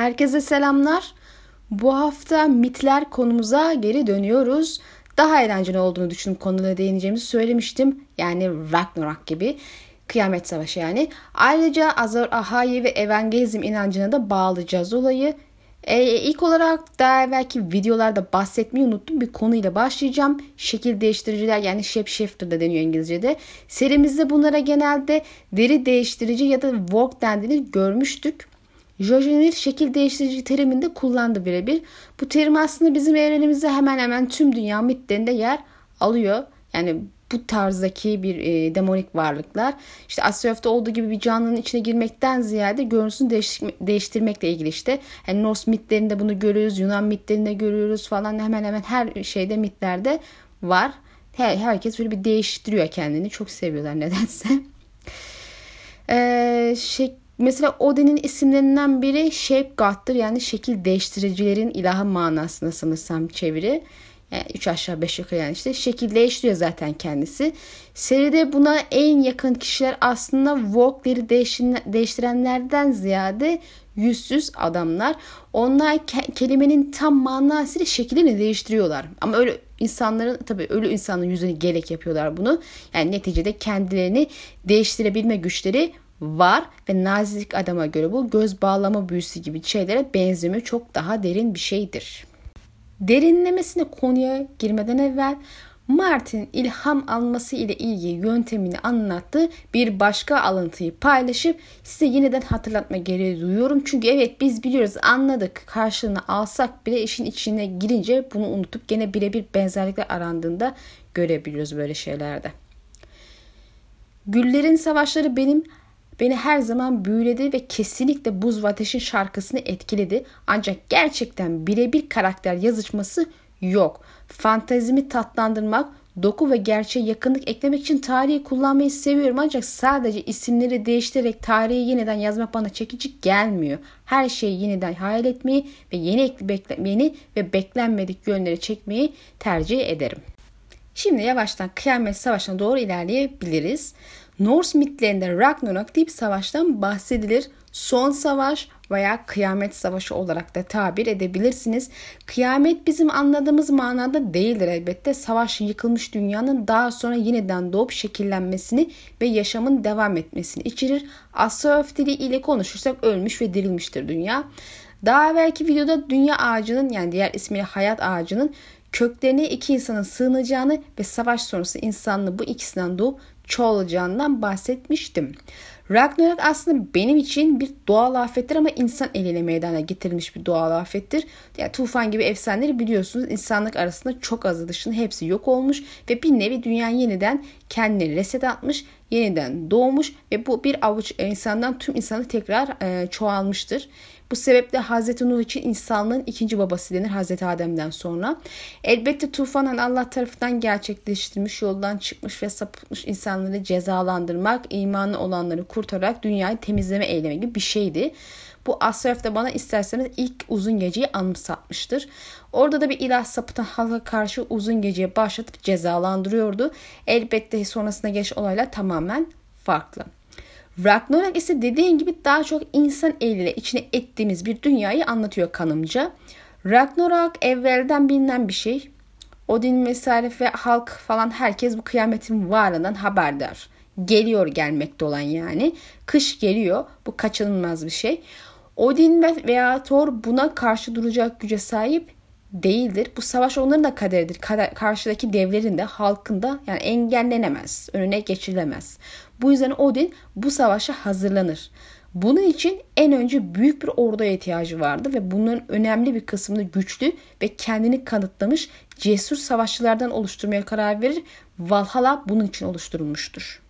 Herkese selamlar. Bu hafta mitler konumuza geri dönüyoruz. Daha eğlenceli olduğunu düşünüp konulara değineceğimizi söylemiştim. Yani Ragnarok gibi. Kıyamet Savaşı yani. Ayrıca Azor Ahai ve Evangelizm inancına da bağlayacağız olayı. Ee, ilk olarak daha belki videolarda bahsetmeyi unuttum bir konuyla başlayacağım. Şekil değiştiriciler yani shapeshifter da deniyor İngilizce'de. Serimizde bunlara genelde deri değiştirici ya da work dendiğini görmüştük. Jojenir şekil değiştirici teriminde kullandı birebir. Bu terim aslında bizim evrenimizde hemen hemen tüm dünya mitlerinde yer alıyor. Yani bu tarzdaki bir e, demonik varlıklar. İşte Asyaf'ta olduğu gibi bir canlının içine girmekten ziyade görüntüsünü değiştirme, değiştirmekle ilgili işte. Yani Norse mitlerinde bunu görüyoruz, Yunan mitlerinde görüyoruz falan. Hemen hemen her şeyde mitlerde var. Her, herkes böyle bir değiştiriyor kendini. Çok seviyorlar nedense. Ee, şey, Mesela Odin'in isimlerinden biri Shape God'dır yani şekil değiştiricilerin ilahı manasında sanırsam çeviri. Yani 3 aşağı 5 yukarı yani işte şekil değiştiriyor zaten kendisi. Seride buna en yakın kişiler aslında Vogue'leri değiştirenlerden ziyade yüzsüz adamlar. Onlar ke- kelimenin tam manasıyla şeklini değiştiriyorlar. Ama öyle insanların tabii ölü insanın yüzünü gerek yapıyorlar bunu. Yani neticede kendilerini değiştirebilme güçleri var ve nazik adama göre bu göz bağlama büyüsü gibi şeylere benzemiyor. Çok daha derin bir şeydir. Derinlemesine konuya girmeden evvel Martin ilham alması ile ilgili yöntemini anlattığı bir başka alıntıyı paylaşıp size yeniden hatırlatma gereği duyuyorum. Çünkü evet biz biliyoruz anladık karşılığını alsak bile işin içine girince bunu unutup gene birebir benzerlikler arandığında görebiliyoruz böyle şeylerde. Güllerin savaşları benim beni her zaman büyüledi ve kesinlikle Buz ve Ateş'in şarkısını etkiledi. Ancak gerçekten birebir karakter yazışması yok. Fantezimi tatlandırmak, doku ve gerçeğe yakınlık eklemek için tarihi kullanmayı seviyorum ancak sadece isimleri değiştirerek tarihi yeniden yazmak bana çekici gelmiyor. Her şeyi yeniden hayal etmeyi ve yeni, yeni ve beklenmedik yönleri çekmeyi tercih ederim. Şimdi yavaştan kıyamet savaşına doğru ilerleyebiliriz. Norse mitlerinde Ragnarok diye savaştan bahsedilir. Son savaş veya kıyamet savaşı olarak da tabir edebilirsiniz. Kıyamet bizim anladığımız manada değildir elbette. Savaş yıkılmış dünyanın daha sonra yeniden doğup şekillenmesini ve yaşamın devam etmesini içerir. Astrolog dili ile konuşursak ölmüş ve dirilmiştir dünya. Daha belki videoda dünya ağacının yani diğer ismiyle hayat ağacının köklerine iki insanın sığınacağını ve savaş sonrası insanlığı bu ikisinden doğup çoğalacağından bahsetmiştim. Ragnarok aslında benim için bir doğal afettir ama insan eliyle meydana getirilmiş bir doğal afettir. Yani tufan gibi efsaneleri biliyorsunuz insanlık arasında çok azı dışında hepsi yok olmuş ve bir nevi dünya yeniden kendini reset atmış, yeniden doğmuş ve bu bir avuç insandan tüm insanlık tekrar e, çoğalmıştır. Bu sebeple Hazreti Nuh için insanlığın ikinci babası denir Hazreti Adem'den sonra. Elbette tufanın Allah tarafından gerçekleştirilmiş yoldan çıkmış ve sapıtmış insanları cezalandırmak, imanı olanları kurtararak dünyayı temizleme eylemi gibi bir şeydi. Bu Asraf bana isterseniz ilk uzun geceyi anımsatmıştır. Orada da bir ilah sapıtan halka karşı uzun geceye başlatıp cezalandırıyordu. Elbette sonrasında geç olaylar tamamen farklı. Ragnarok ise dediğin gibi daha çok insan eliyle içine ettiğimiz bir dünyayı anlatıyor kanımca. Ragnarok evvelden bilinen bir şey. Odin vesaire ve halk falan herkes bu kıyametin varlığından haberdar. Geliyor gelmekte olan yani. Kış geliyor. Bu kaçınılmaz bir şey. Odin veya Thor buna karşı duracak güce sahip değildir. Bu savaş onların da kaderidir. Karşıdaki devlerin de halkın da yani engellenemez. Önüne geçilemez. Bu yüzden Odin bu savaşa hazırlanır. Bunun için en önce büyük bir orduya ihtiyacı vardı ve bunların önemli bir kısmını güçlü ve kendini kanıtlamış cesur savaşçılardan oluşturmaya karar verir. Valhalla bunun için oluşturulmuştur.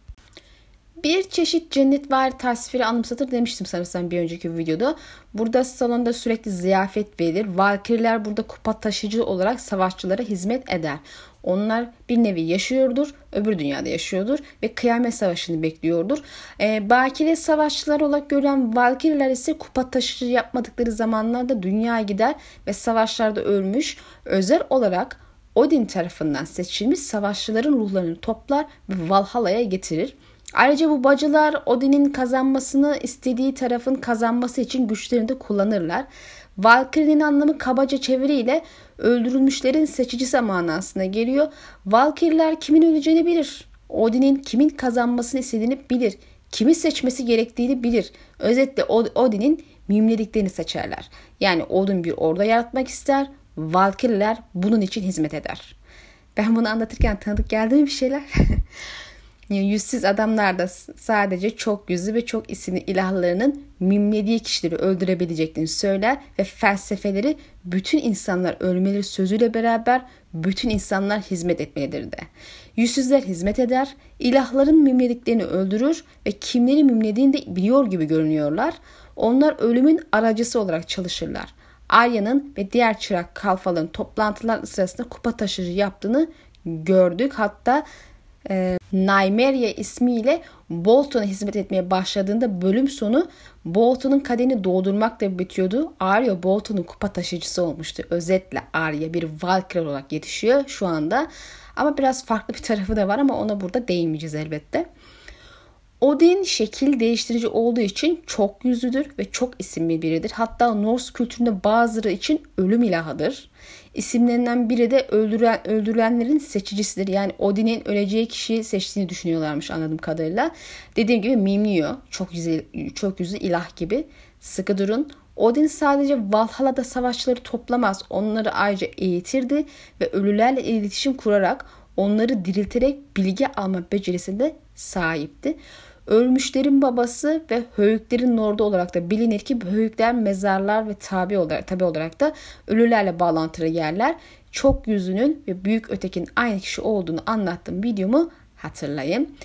Bir çeşit cennet var tasviri anımsatır demiştim sanırsam bir önceki videoda. Burada salonda sürekli ziyafet verilir. Valkyrieler burada kupa taşıcı olarak savaşçılara hizmet eder. Onlar bir nevi yaşıyordur, öbür dünyada yaşıyordur ve kıyamet savaşını bekliyordur. E, bakire savaşçılar olarak görülen Valkyrieler ise kupa taşıcı yapmadıkları zamanlarda dünya gider ve savaşlarda ölmüş. Özel olarak Odin tarafından seçilmiş savaşçıların ruhlarını toplar ve Valhalla'ya getirir. Ayrıca bu bacılar Odin'in kazanmasını istediği tarafın kazanması için güçlerini de kullanırlar. Valkyrie'nin anlamı kabaca çeviriyle öldürülmüşlerin seçicisi manasına geliyor. Valkyrie'ler kimin öleceğini bilir. Odin'in kimin kazanmasını istediğini bilir. Kimi seçmesi gerektiğini bilir. Özetle Odin'in mimlediklerini seçerler. Yani Odin bir orada yaratmak ister. Valkyrie'ler bunun için hizmet eder. Ben bunu anlatırken tanıdık geldi mi bir şeyler? Yüzsüz adamlar da sadece çok yüzlü ve çok isimli ilahlarının mimlediği kişileri öldürebileceklerini söyler ve felsefeleri bütün insanlar ölmeleri sözüyle beraber bütün insanlar hizmet etmelidir de. Yüzsüzler hizmet eder, ilahların mimlediklerini öldürür ve kimleri mimlediğini de biliyor gibi görünüyorlar. Onlar ölümün aracısı olarak çalışırlar. Arya'nın ve diğer çırak kalfaların toplantılar sırasında kupa taşıcı yaptığını gördük. Hatta e, Nymeria ismiyle Bolton'a hizmet etmeye başladığında bölüm sonu Bolton'un kaderini doldurmakla bitiyordu. Arya Bolton'un kupa taşıyıcısı olmuştu. Özetle Arya bir Valkyrie olarak yetişiyor şu anda. Ama biraz farklı bir tarafı da var ama ona burada değinmeyeceğiz elbette. Odin şekil değiştirici olduğu için çok yüzlüdür ve çok isimli biridir. Hatta Norse kültüründe bazıları için ölüm ilahıdır. İsimlerinden biri de öldüren, öldürülenlerin seçicisidir. Yani Odin'in öleceği kişiyi seçtiğini düşünüyorlarmış anladığım kadarıyla. Dediğim gibi mimliyor. Çok yüzlü, çok yüzlü ilah gibi. Sıkı durun. Odin sadece Valhalla'da savaşçıları toplamaz. Onları ayrıca eğitirdi ve ölülerle iletişim kurarak onları dirilterek bilgi alma becerisinde sahipti. Ölmüşlerin babası ve höyüklerin lordu olarak da bilinir ki höyükler mezarlar ve tabi olarak, tabi olarak da ölülerle bağlantılı yerler. Çok yüzünün ve büyük ötekin aynı kişi olduğunu anlattığım videomu hatırlayın.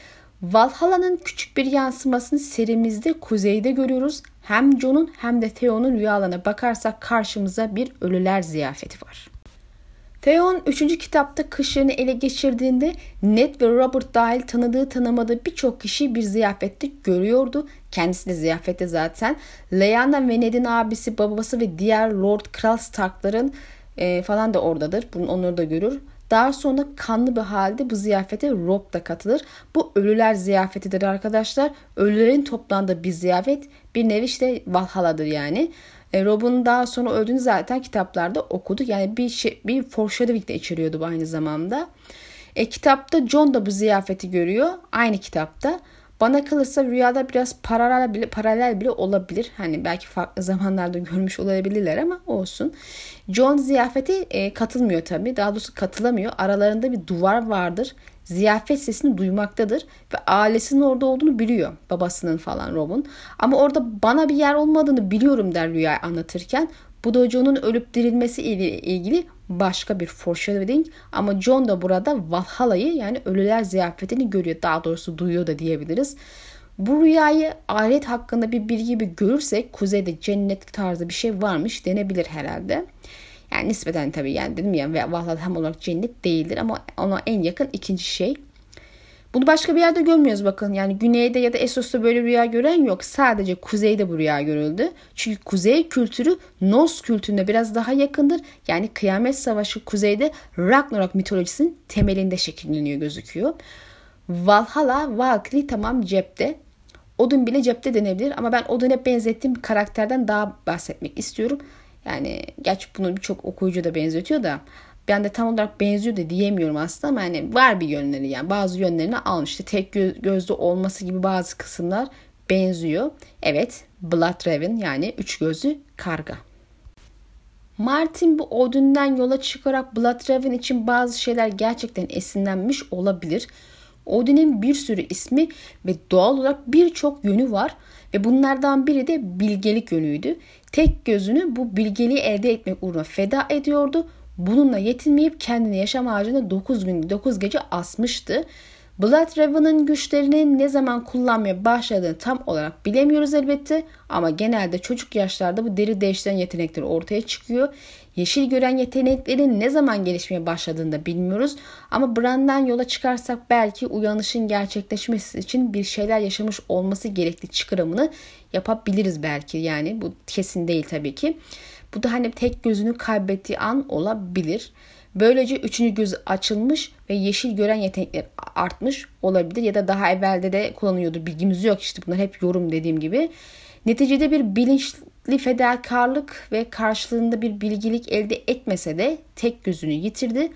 Valhalla'nın küçük bir yansımasını serimizde kuzeyde görüyoruz. Hem Jon'un hem de Theon'un rüyalarına bakarsak karşımıza bir ölüler ziyafeti var. Theon 3. kitapta kışlarını ele geçirdiğinde Ned ve Robert dahil tanıdığı tanımadığı birçok kişi bir ziyafette görüyordu. Kendisi de ziyafette zaten. Lyanna ve Ned'in abisi, babası ve diğer Lord Kral Stark'ların e, falan da oradadır. Bunu onları da görür. Daha sonra kanlı bir halde bu ziyafete Rob da katılır. Bu ölüler ziyafetidir arkadaşlar. Ölülerin toplandığı bir ziyafet bir nevi işte Valhalla'dır yani. E, Rob'un daha sonra öldüğünü zaten kitaplarda okuduk. Yani bir şey, bir foreshadowing de içeriyordu bu aynı zamanda. E, kitapta John da bu ziyafeti görüyor. Aynı kitapta. Bana kalırsa rüyada biraz paralel bile, paralel bile olabilir. Hani belki farklı zamanlarda görmüş olabilirler ama olsun. John ziyafeti e, katılmıyor tabii. Daha doğrusu katılamıyor. Aralarında bir duvar vardır ziyafet sesini duymaktadır ve ailesinin orada olduğunu biliyor. Babasının falan Rob'un. Ama orada bana bir yer olmadığını biliyorum der rüyayı anlatırken. Bu da John'un ölüp dirilmesi ile ilgili başka bir foreshadowing ama John da burada Valhalla'yı yani ölüler ziyafetini görüyor. Daha doğrusu duyuyor da diyebiliriz. Bu rüyayı ahiret hakkında bir bilgi gibi görürsek kuzeyde cennet tarzı bir şey varmış denebilir herhalde. Yani nispeten tabii yani dedim ya ve vallahi tam olarak cennet değildir ama ona en yakın ikinci şey. Bunu başka bir yerde görmüyoruz bakın. Yani güneyde ya da Essos'ta böyle rüya gören yok. Sadece kuzeyde bu rüya görüldü. Çünkü kuzey kültürü Norse kültürüne biraz daha yakındır. Yani kıyamet savaşı kuzeyde Ragnarok mitolojisinin temelinde şekilleniyor gözüküyor. Valhalla, Valkyrie tamam cepte. Odin bile cepte denebilir ama ben Odin'e benzettiğim karakterden daha bahsetmek istiyorum. Yani gerçi bunu birçok okuyucu da benzetiyor da ben de tam olarak benziyor da diyemiyorum aslında ama yani var bir yönleri yani bazı yönlerini almış. İşte tek göz, gözlü olması gibi bazı kısımlar benziyor. Evet Blood Raven yani üç gözlü karga. Martin bu Odin'den yola çıkarak Blood Raven için bazı şeyler gerçekten esinlenmiş olabilir. Odin'in bir sürü ismi ve doğal olarak birçok yönü var ve bunlardan biri de bilgelik yönüydü. Tek gözünü bu bilgeliği elde etmek uğruna feda ediyordu. Bununla yetinmeyip kendini yaşam ağacına 9 gün 9 gece asmıştı. Blood Raven'ın güçlerini ne zaman kullanmaya başladığını tam olarak bilemiyoruz elbette ama genelde çocuk yaşlarda bu deri değiştiren yetenekleri ortaya çıkıyor. Yeşil gören yeteneklerin ne zaman gelişmeye başladığını da bilmiyoruz ama Bran'dan yola çıkarsak belki uyanışın gerçekleşmesi için bir şeyler yaşamış olması gerekli çıkarımını yapabiliriz belki yani bu kesin değil tabii ki. Bu da hani tek gözünü kaybettiği an olabilir. Böylece üçüncü göz açılmış ve yeşil gören yetenekler artmış olabilir ya da daha evvelde de kullanıyordu. Bilgimiz yok işte bunlar hep yorum dediğim gibi. Neticede bir bilinçli fedakarlık ve karşılığında bir bilgilik elde etmese de tek gözünü yitirdi.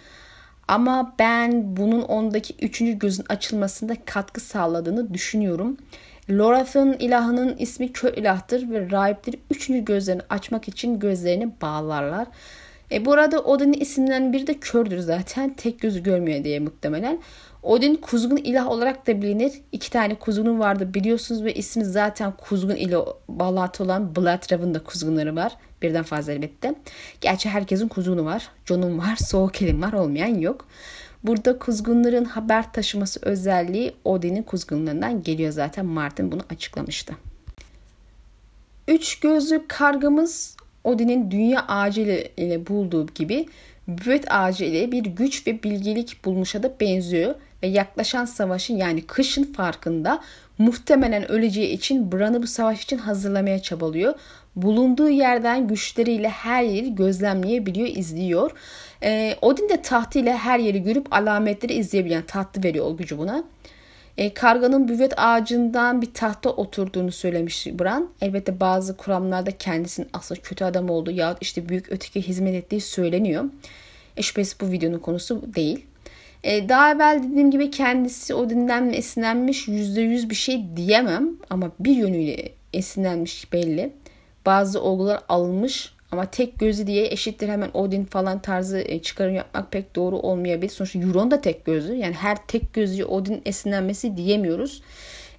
Ama ben bunun ondaki üçüncü gözün açılmasında katkı sağladığını düşünüyorum. Lorath'ın ilahının ismi kör ilahtır ve rahipleri üçüncü gözlerini açmak için gözlerini bağlarlar. E burada Odin'in isimlerinden biri de kördür zaten. Tek gözü görmüyor diye muhtemelen. Odin kuzgun ilah olarak da bilinir. İki tane kuzgunu vardı biliyorsunuz ve ismi zaten kuzgun ile bağlantı olan Bloodrav'ın da kuzgunları var. Birden fazla elbette. Gerçi herkesin kuzgunu var. Jon'un var, Soğuk Elin var, olmayan yok. Burada kuzgunların haber taşıması özelliği Odin'in kuzgunlarından geliyor zaten. Martin bunu açıklamıştı. Üç gözlü kargamız Odin'in dünya ağacı ile bulduğu gibi büvet ağacı ile bir güç ve bilgelik bulmuşa da benziyor ve yaklaşan savaşın yani kışın farkında muhtemelen öleceği için Bran'ı bu savaş için hazırlamaya çabalıyor. Bulunduğu yerden güçleriyle her yeri gözlemleyebiliyor, izliyor. Ee, Odin de tahtıyla her yeri görüp alametleri izleyebilen tahtı veriyor o gücü buna. E, karganın büvet ağacından bir tahta oturduğunu söylemiş Bran. Elbette bazı kuramlarda kendisinin aslında kötü adam olduğu ya işte büyük öteki hizmet ettiği söyleniyor. E, şüphesiz bu videonun konusu değil. E, daha evvel dediğim gibi kendisi Odin'den mi esinlenmiş %100 bir şey diyemem. Ama bir yönüyle esinlenmiş belli. Bazı olgular alınmış ama tek gözü diye eşittir hemen Odin falan tarzı e, çıkarım yapmak pek doğru olmayabilir. Sonuçta Euron da tek gözlü. Yani her tek gözlü Odin esinlenmesi diyemiyoruz.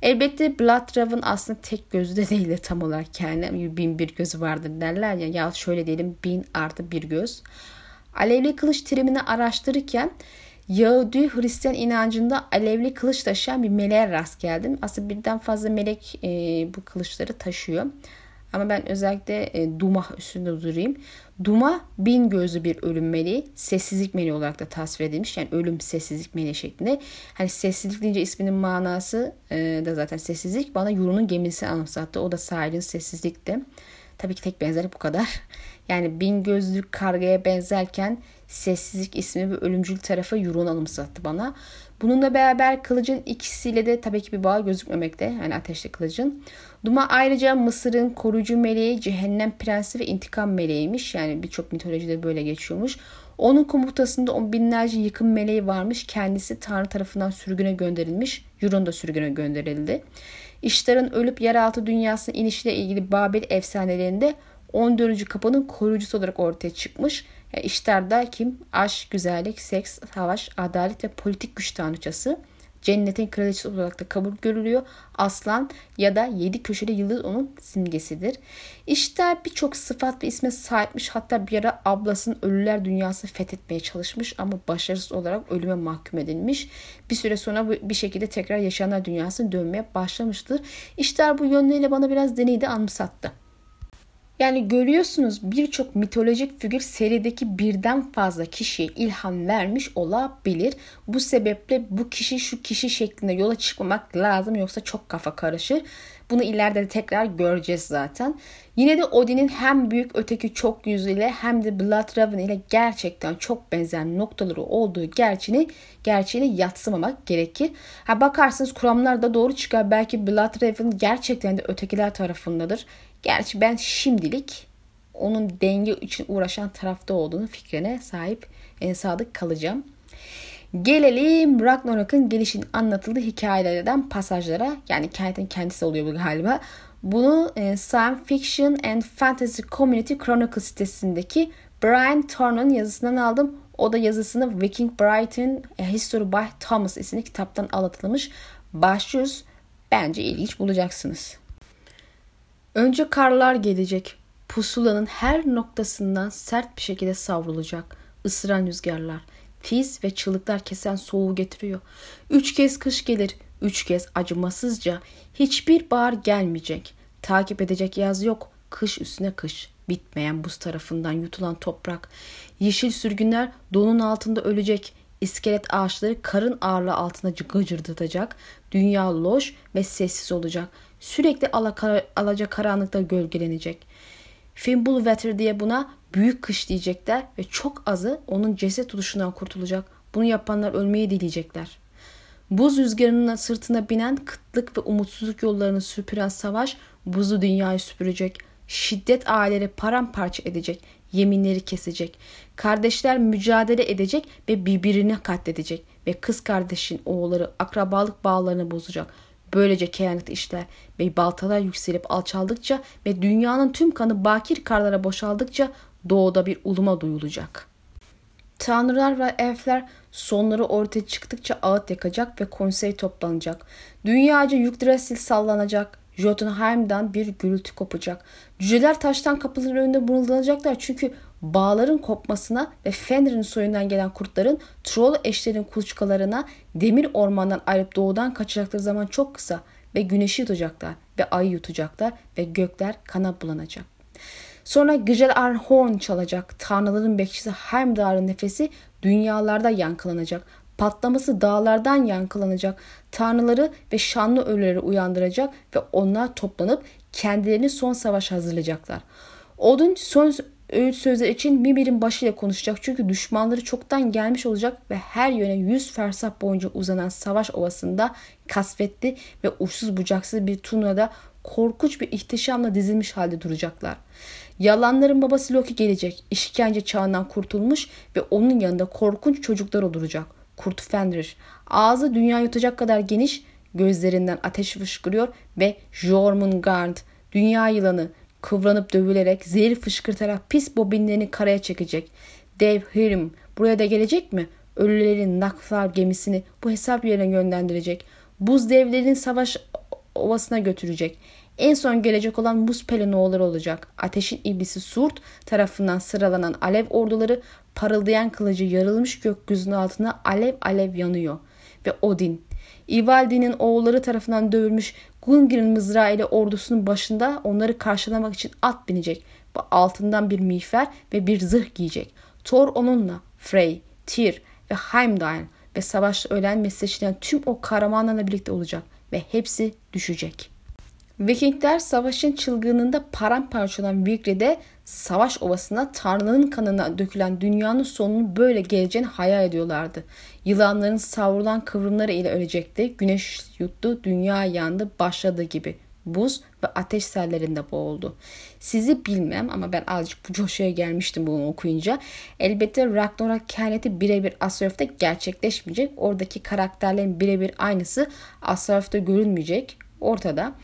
Elbette Bloodrav'ın aslında tek gözü de değildir tam olarak yani. Bin bir gözü vardır derler ya. Ya şöyle diyelim bin artı bir göz. Alevli kılıç terimini araştırırken Yahudi Hristiyan inancında alevli kılıç taşıyan bir meleğe rast geldim. Aslında birden fazla melek e, bu kılıçları taşıyor. Ama ben özellikle e, Duma üstünde durayım. Duma bin gözlü bir ölüm meleği. Sessizlik meleği olarak da tasvir edilmiş. Yani ölüm sessizlik meleği şeklinde. Hani sessizlik deyince isminin manası e, da zaten sessizlik. Bana Yuru'nun gemisi anımsattı. O da sahilin sessizlikti. Tabii ki tek benzerlik bu kadar. Yani bin gözlük kargaya benzerken sessizlik ismi ve ölümcül tarafı Yuru'nun anımsattı bana. Bununla beraber kılıcın ikisiyle de tabii ki bir bağ gözükmemekte. Yani ateşli kılıcın. Duma ayrıca Mısır'ın koruyucu meleği, cehennem prensi ve intikam meleğiymiş. Yani birçok mitolojide böyle geçiyormuş. Onun komutasında on binlerce yıkım meleği varmış. Kendisi Tanrı tarafından sürgüne gönderilmiş. Euron da sürgüne gönderildi. İştar'ın ölüp yeraltı dünyasına inişiyle ilgili Babil efsanelerinde 14. kapının koruyucusu olarak ortaya çıkmış. Yani İştar'da kim? Aşk, güzellik, seks, savaş, adalet ve politik güç tanrıçası. Cennetin kraliçesi olarak da kabul görülüyor. Aslan ya da yedi köşeli yıldız onun simgesidir. İşte birçok sıfat ve isme sahipmiş. Hatta bir ara ablasının ölüler dünyası fethetmeye çalışmış ama başarısız olarak ölüme mahkum edilmiş. Bir süre sonra bir şekilde tekrar yaşayanlar dünyasına dönmeye başlamıştır. İşte bu yönleriyle bana biraz deneyde anımsattı. Yani görüyorsunuz birçok mitolojik figür serideki birden fazla kişiye ilham vermiş olabilir. Bu sebeple bu kişi şu kişi şeklinde yola çıkmamak lazım yoksa çok kafa karışır. Bunu ileride de tekrar göreceğiz zaten. Yine de Odin'in hem büyük öteki çok yüzüyle hem de Bloodraven ile gerçekten çok benzer noktaları olduğu gerçeğini gerçeğini yatsımamak gerekir. Ha bakarsınız kuramlar da doğru çıkar. Belki Bloodraven gerçekten de ötekiler tarafındadır. Gerçi ben şimdilik onun denge için uğraşan tarafta olduğunu fikrine sahip en sadık kalacağım. Gelelim Ragnarok'un gelişinin anlatıldığı hikayelerden pasajlara. Yani kentin kendisi oluyor bu galiba. Bunu e, Science Fiction and Fantasy Community Chronicle sitesindeki Brian Thorne'un yazısından aldım. O da yazısını Viking Brighton A History by Thomas isimli kitaptan alatılmış. Başlıyoruz. Bence ilginç bulacaksınız. Önce karlar gelecek. Pusulanın her noktasından sert bir şekilde savrulacak. Isıran rüzgarlar, tiz ve çığlıklar kesen soğuğu getiriyor. Üç kez kış gelir, üç kez acımasızca. Hiçbir bahar gelmeyecek. Takip edecek yaz yok. Kış üstüne kış. Bitmeyen buz tarafından yutulan toprak. Yeşil sürgünler donun altında ölecek. İskelet ağaçları karın ağırlığı altında gıcırdatacak. Dünya loş ve sessiz olacak. Sürekli alaca karanlıkta gölgelenecek. Fimbulwetter diye buna büyük kış diyecekler ve çok azı onun ceset tutuşundan kurtulacak. Bunu yapanlar ölmeyi dileyecekler. Buz rüzgarının sırtına binen kıtlık ve umutsuzluk yollarını süpüren savaş buzu dünyayı süpürecek. Şiddet aileleri paramparça edecek. Yeminleri kesecek. Kardeşler mücadele edecek ve birbirini katledecek. Ve kız kardeşin oğulları akrabalık bağlarını bozacak. Böylece kehanet işler ve baltalar yükselip alçaldıkça ve dünyanın tüm kanı bakir karlara boşaldıkça doğuda bir uluma duyulacak. Tanrılar ve elfler sonları ortaya çıktıkça ağıt yakacak ve konsey toplanacak. Dünyaca Yggdrasil sallanacak. Jotunheim'dan bir gürültü kopacak. Cüceler taştan kapıların önünde mırıldanacaklar çünkü bağların kopmasına ve Fenrir'in soyundan gelen kurtların Troll eşlerin kuluçkalarına demir ormandan ayrıp doğudan kaçacakları zaman çok kısa ve güneşi yutacaklar ve ayı yutacaklar ve gökler kana bulanacak. Sonra Gıcel Arhorn çalacak. Tanrıların bekçisi Heimdall'ın nefesi dünyalarda yankılanacak. Patlaması dağlardan yankılanacak. Tanrıları ve şanlı ölüleri uyandıracak ve onlar toplanıp kendilerini son savaş hazırlayacaklar. Odun son öğüt sözler için Mimir'in başıyla konuşacak çünkü düşmanları çoktan gelmiş olacak ve her yöne yüz fersah boyunca uzanan savaş ovasında kasvetli ve uçsuz bucaksız bir turnada korkunç bir ihtişamla dizilmiş halde duracaklar. Yalanların babası Loki gelecek. İşkence çağından kurtulmuş ve onun yanında korkunç çocuklar olacak. Kurt Fenrir. Ağzı dünya yutacak kadar geniş, gözlerinden ateş fışkırıyor ve Jormungand, dünya yılanı, kıvranıp dövülerek, zehir fışkırtarak pis bobinlerini karaya çekecek. Dev Hirim buraya da gelecek mi? Ölülerin naklar gemisini bu hesap yerine yönlendirecek. Buz devlerin savaş ovasına götürecek. En son gelecek olan buz pelinoğulları olacak. Ateşin iblisi Surt tarafından sıralanan alev orduları parıldayan kılıcı yarılmış gökyüzünün altına alev alev yanıyor. Ve Odin, Ivaldi'nin oğulları tarafından dövülmüş Gungir'in mızrağı ile ordusunun başında onları karşılamak için at binecek. Bu altından bir miğfer ve bir zırh giyecek. Thor onunla, Frey, Tyr ve Heimdall ve savaşta ölen ve tüm o kahramanlarla birlikte olacak ve hepsi düşecek. Vikingler savaşın çılgınlığında paramparça olan Vigri'de savaş ovasına Tanrı'nın kanına dökülen dünyanın sonunun böyle geleceğini hayal ediyorlardı. Yılanların savrulan kıvrımları ile ölecekti. Güneş yuttu, dünya yandı, başladığı gibi. Buz ve ateş sellerinde boğuldu. Sizi bilmem ama ben azıcık bu coşuya gelmiştim bunu okuyunca. Elbette Ragnarok kehaneti birebir Asarof'ta gerçekleşmeyecek. Oradaki karakterlerin birebir aynısı Asarof'ta görülmeyecek. Ortada.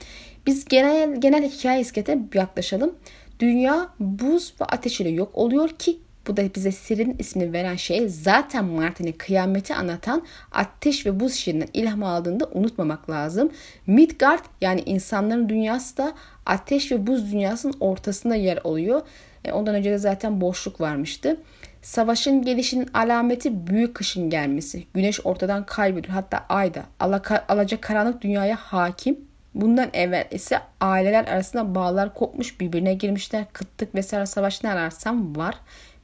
Biz genel genel hikaye iskete yaklaşalım. Dünya buz ve ateş ile yok oluyor ki bu da bize Sirin ismini veren şey zaten Martin'in kıyameti anlatan ateş ve buz şiirinden ilham aldığında unutmamak lazım. Midgard yani insanların dünyası da ateş ve buz dünyasının ortasında yer alıyor. E, ondan önce de zaten boşluk varmıştı. Savaşın gelişinin alameti büyük kışın gelmesi. Güneş ortadan kaybediyor. Hatta ay da alacak karanlık dünyaya hakim. Bundan evvel ise aileler arasında bağlar kopmuş birbirine girmişler. Kıtlık vesaire savaş ne ararsam var.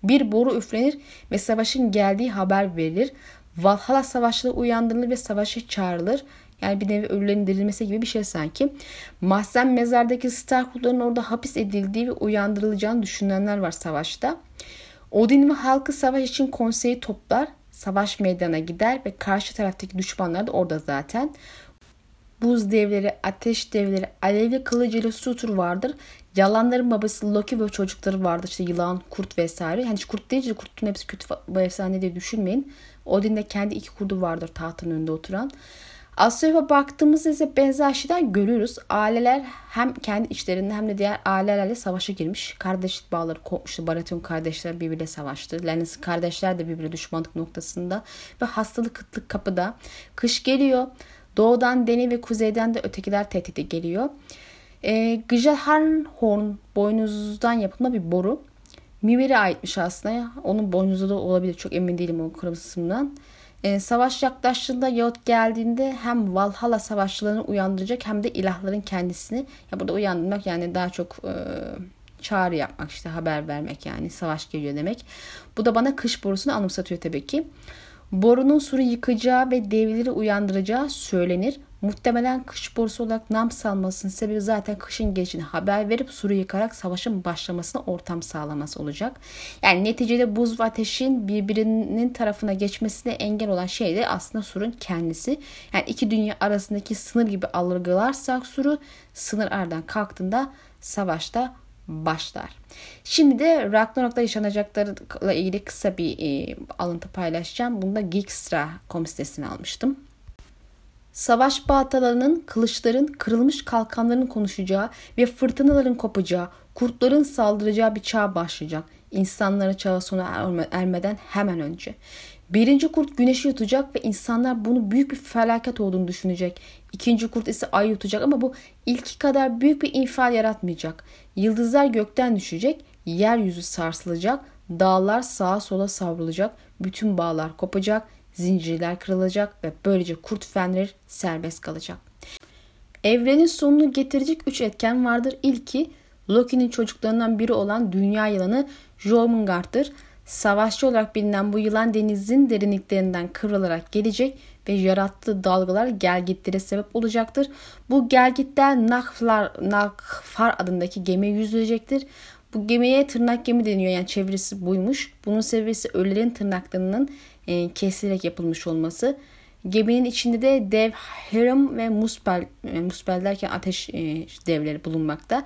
Bir boru üflenir ve savaşın geldiği haber verilir. Valhalla savaşları uyandırılır ve savaşa çağrılır. Yani bir nevi ölülerin dirilmesi gibi bir şey sanki. Mahzen mezardaki Starkutların orada hapis edildiği ve uyandırılacağını düşünenler var savaşta. Odin ve halkı savaş için konseyi toplar. Savaş meydana gider ve karşı taraftaki düşmanlar da orada zaten. Buz devleri, ateş devleri, alevli kılıcıyla Sutur vardır. Yalanların babası Loki ve çocukları vardır. İşte yılan, kurt vesaire. Yani kurt değil, kurtun hepsi kötü bu efsane diye düşünmeyin. Odin'de kendi iki kurdu vardır tahtın önünde oturan. Asya'ya baktığımızda ise benzer şeyler görüyoruz. Aileler hem kendi içlerinde hem de diğer ailelerle savaşa girmiş. Kardeşlik bağları kopmuştu. Baratheon kardeşler birbiriyle savaştı. Lannister kardeşler de birbirine düşmanlık noktasında. Ve hastalık kıtlık kapıda. Kış geliyor. Doğudan Deni ve kuzeyden de ötekiler tehdidi geliyor. E, Gjallarhorn boynuzdan yapılma bir boru. Mimir'e aitmiş aslında. Onun boynuzu da olabilir. Çok emin değilim o kısmından. E, savaş yaklaştığında yahut geldiğinde hem Valhalla savaşçılarını uyandıracak hem de ilahların kendisini. Ya burada uyandırmak yani daha çok e, çağrı yapmak işte haber vermek yani savaş geliyor demek. Bu da bana kış borusunu anımsatıyor tabii ki. Borunun suru yıkacağı ve devleri uyandıracağı söylenir. Muhtemelen kış borusu olarak nam salmasının sebebi zaten kışın gelişini haber verip suru yıkarak savaşın başlamasına ortam sağlaması olacak. Yani neticede buz ve ateşin birbirinin tarafına geçmesine engel olan şey de aslında surun kendisi. Yani iki dünya arasındaki sınır gibi algılarsak suru sınır aradan kalktığında savaşta başlar. Şimdi de Ragnarok'ta yaşanacaklarla ilgili kısa bir e, alıntı paylaşacağım. Bunu da Geekstra.com sitesine almıştım. Savaş baltalarının, kılıçların, kırılmış kalkanların konuşacağı ve fırtınaların kopacağı, kurtların saldıracağı bir çağ başlayacak. İnsanların çağı sona ermeden hemen önce. Birinci kurt güneşi yutacak ve insanlar bunu büyük bir felaket olduğunu düşünecek. İkinci kurt ise ay yutacak ama bu ilki kadar büyük bir infial yaratmayacak. Yıldızlar gökten düşecek, yeryüzü sarsılacak, dağlar sağa sola savrulacak, bütün bağlar kopacak, zincirler kırılacak ve böylece kurt fenleri serbest kalacak. Evrenin sonunu getirecek üç etken vardır. İlki Loki'nin çocuklarından biri olan dünya yılanı Jormungand'dır. Savaşçı olarak bilinen bu yılan denizin derinliklerinden kıvrılarak gelecek ve yarattığı dalgalar gelgitlere sebep olacaktır. Bu gelgitler Nakfar, Nakfar adındaki gemiye yüzülecektir. Bu gemiye tırnak gemi deniyor yani çevresi buymuş. Bunun sebebi ölülerin tırnaklarının e, kesilerek yapılmış olması. Geminin içinde de dev Hiram ve Muspel, e, Muspel derken ateş e, devleri bulunmakta.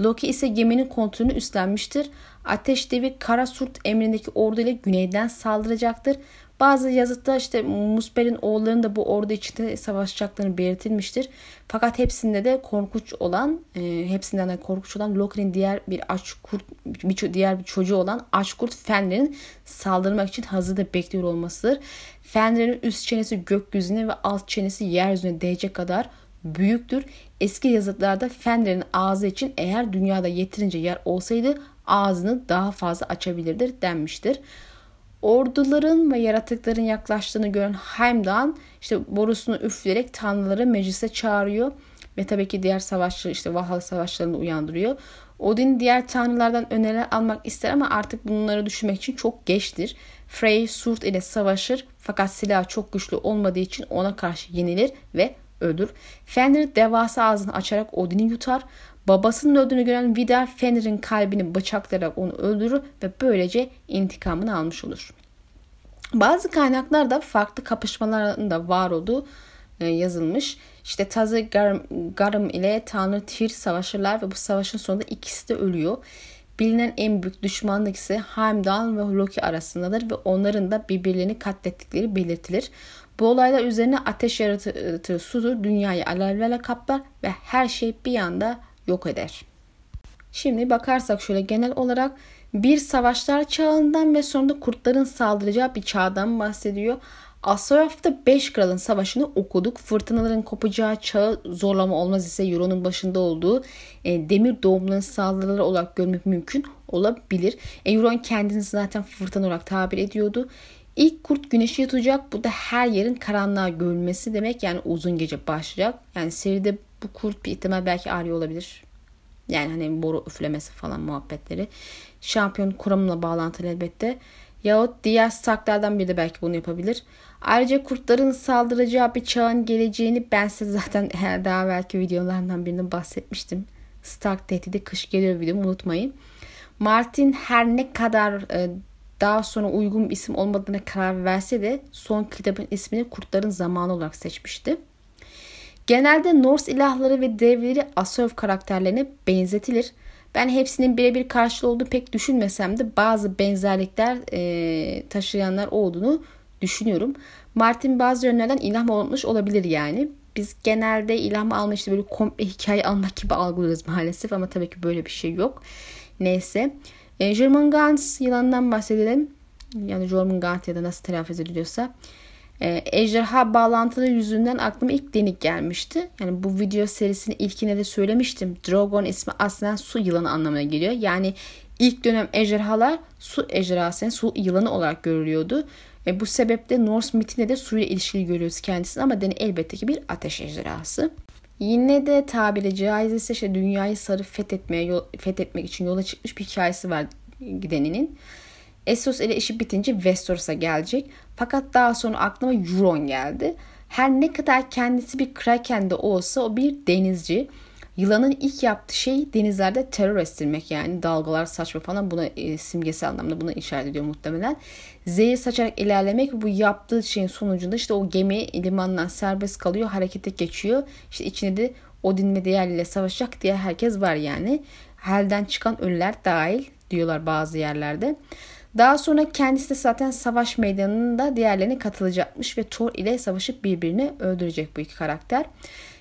Loki ise geminin kontrolünü üstlenmiştir. Ateş devi Kara Surt emrindeki ordu ile güneyden saldıracaktır. Bazı yazıtta işte Muspel'in oğullarının da bu ordu içinde savaşacaklarını belirtilmiştir. Fakat hepsinde de korkunç olan, e, hepsinden de korkunç olan Loki'nin diğer bir aç kurt, bir diğer bir çocuğu olan aç kurt Fenrir'in saldırmak için hazırda bekliyor olmasıdır. Fenrir'in üst çenesi gökyüzüne ve alt çenesi yeryüzüne değecek kadar büyüktür. Eski yazıtlarda Fenrir'in ağzı için eğer dünyada yeterince yer olsaydı ağzını daha fazla açabilirdir denmiştir. Orduların ve yaratıkların yaklaştığını gören Heimdall işte borusunu üfleyerek tanrıları meclise çağırıyor ve tabii ki diğer savaşçı işte Valhalla savaşlarını uyandırıyor. Odin diğer tanrılardan öneriler almak ister ama artık bunları düşünmek için çok geçtir. Frey Surt ile savaşır fakat silah çok güçlü olmadığı için ona karşı yenilir ve ölür. Fenrir devasa ağzını açarak Odin'i yutar. Babasının öldüğünü gören Vidar Fenrir'in kalbini bıçaklayarak onu öldürür ve böylece intikamını almış olur. Bazı kaynaklarda farklı kapışmaların da var olduğu e, yazılmış. İşte Tazı Garım, Garım ile Tanrı Tyr savaşırlar ve bu savaşın sonunda ikisi de ölüyor. Bilinen en büyük düşmanlık ise Heimdall ve Loki arasındadır ve onların da birbirlerini katlettikleri belirtilir. Bu olaylar üzerine ateş yaratığı Sudur dünyayı alevlerle kaplar ve her şey bir anda yok eder. Şimdi bakarsak şöyle genel olarak bir savaşlar çağından ve sonunda kurtların saldıracağı bir çağdan bahsediyor. Asraf'ta 5 kralın savaşını okuduk. Fırtınaların kopacağı çağı zorlama olmaz ise Euron'un başında olduğu e, demir doğumların saldırıları olarak görmek mümkün olabilir. E, Euron kendini zaten fırtına olarak tabir ediyordu. İlk kurt güneşi yutacak. Bu da her yerin karanlığa görülmesi demek. Yani uzun gece başlayacak. Yani seride bu kurt bir ihtimal belki arıyor olabilir. Yani hani boru üflemesi falan muhabbetleri. Şampiyon kuramla bağlantılı elbette. Yahut diğer Starklardan biri de belki bunu yapabilir. Ayrıca kurtların saldıracağı bir çağın geleceğini ben size zaten daha belki videolarından birinde bahsetmiştim. Stark tehdidi kış geliyor videomu unutmayın. Martin her ne kadar e, daha sonra uygun bir isim olmadığına karar verse de son kitabın ismini Kurtların Zamanı olarak seçmişti. Genelde Norse ilahları ve devleri Asov karakterlerine benzetilir. Ben hepsinin birebir karşılığı olduğunu pek düşünmesem de bazı benzerlikler e, taşıyanlar olduğunu düşünüyorum. Martin bazı yönlerden ilham olmuş olabilir yani. Biz genelde ilham alma işte böyle komple hikaye almak gibi algılıyoruz maalesef ama tabii ki böyle bir şey yok. Neyse. E, Jormungandr yılanından bahsedelim. Yani Jormungandr ya da nasıl telaffuz ediliyorsa. E, ejderha bağlantılı yüzünden aklıma ilk denik gelmişti. Yani bu video serisinin ilkine de söylemiştim. Drogon ismi aslında su yılanı anlamına geliyor. Yani ilk dönem ejderhalar su ejderhası, su yılanı olarak görülüyordu. E, bu sebeple Norse mitinde de suyla ilişkili görüyoruz kendisini ama deni elbette ki bir ateş ejderhası. Yine de tabiri caizse işte dünyayı sarı fethetmeye, yol, fethetmek için yola çıkmış bir hikayesi var gideninin. Essos ile işi bitince Westeros'a gelecek. Fakat daha sonra aklıma Euron geldi. Her ne kadar kendisi bir kraken de olsa o bir denizci. Yılanın ilk yaptığı şey denizlerde terör estirmek yani dalgalar saçma falan buna e, simgesel anlamda buna işaret ediyor muhtemelen. Zehir saçarak ilerlemek bu yaptığı şeyin sonucunda işte o gemi limandan serbest kalıyor harekete geçiyor. İşte içinde de Odin ve diğerleriyle savaşacak diye herkes var yani. Helden çıkan ölüler dahil diyorlar bazı yerlerde. Daha sonra kendisi de zaten savaş meydanında diğerlerine katılacakmış ve Thor ile savaşıp birbirini öldürecek bu iki karakter.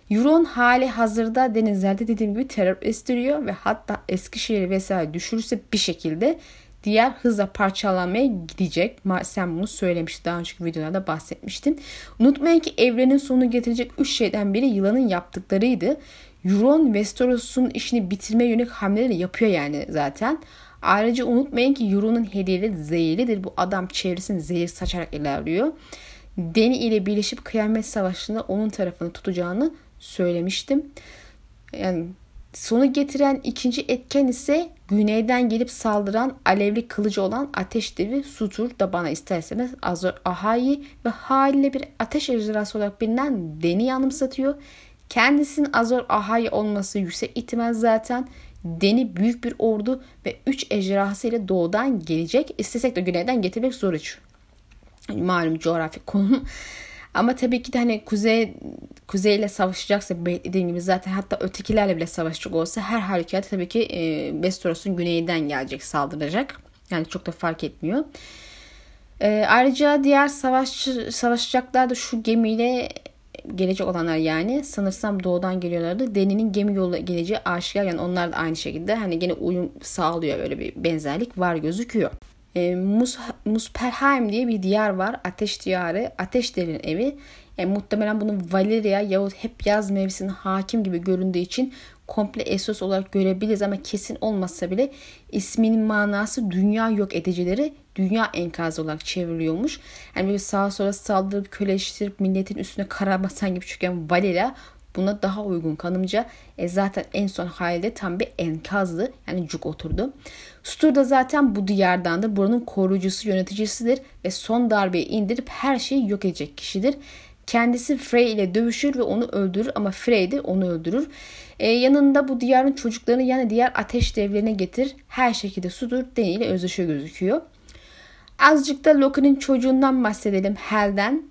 Euron hali hazırda denizlerde dediğim gibi terör estiriyor ve hatta Eskişehir'i vesaire düşürürse bir şekilde diğer hızla parçalanmaya gidecek. Sen bunu söylemiştin. Daha önceki videolarda bahsetmiştin. Unutmayın ki evrenin sonunu getirecek üç şeyden biri yılanın yaptıklarıydı. Euron Westeros'un işini bitirme yönelik hamleleri yapıyor yani zaten. Ayrıca unutmayın ki Euron'un hediyeleri zehirlidir. Bu adam çevresini zehir saçarak ilerliyor. Deni ile birleşip kıyamet savaşında onun tarafını tutacağını söylemiştim. Yani sonu getiren ikinci etken ise güneyden gelip saldıran alevli kılıcı olan ateş devi Sutur da bana isterseniz Azor Ahai ve haliyle bir ateş ejderhası olarak bilinen Deni anımsatıyor. Kendisinin Azor Ahai olması yüksek ihtimal zaten. Deni büyük bir ordu ve 3 ejderhası ile doğudan gelecek. İstesek de güneyden getirmek zor hiç. Malum coğrafi konum. Ama tabii ki de hani kuzey kuzeyle savaşacaksa dediğim gibi zaten hatta ötekilerle bile savaşacak olsa her halükarda tabii ki e, Westeros'un güneyinden gelecek saldıracak. Yani çok da fark etmiyor. E, ayrıca diğer savaş savaşacaklar da şu gemiyle gelecek olanlar yani sanırsam doğudan geliyorlardı. Deni'nin gemi yolu geleceği aşikar yani onlar da aynı şekilde hani gene uyum sağlıyor böyle bir benzerlik var gözüküyor. E, Mus Muspelheim diye bir diyar var. Ateş diyarı. Ateş devinin evi. E, muhtemelen bunu Valeria yahut hep yaz mevsimine hakim gibi göründüğü için komple Essos olarak görebiliriz ama kesin olmasa bile isminin manası dünya yok edicileri dünya enkazı olarak çevriliyormuş. Yani böyle sağa sola saldırıp köleştirip milletin üstüne kara basan gibi çıkan Valeria buna daha uygun kanımca e zaten en son halde tam bir enkazdı. Yani cuk oturdu. Stur da zaten bu diyardandır. Buranın koruyucusu, yöneticisidir ve son darbeyi indirip her şeyi yok edecek kişidir. Kendisi Frey ile dövüşür ve onu öldürür ama Frey de onu öldürür. Ee, yanında bu diyarın çocuklarını yani diğer ateş devlerine getir. Her şekilde Sudur Dany ile özdeşe gözüküyor. Azıcık da Loki'nin çocuğundan bahsedelim Hel'den.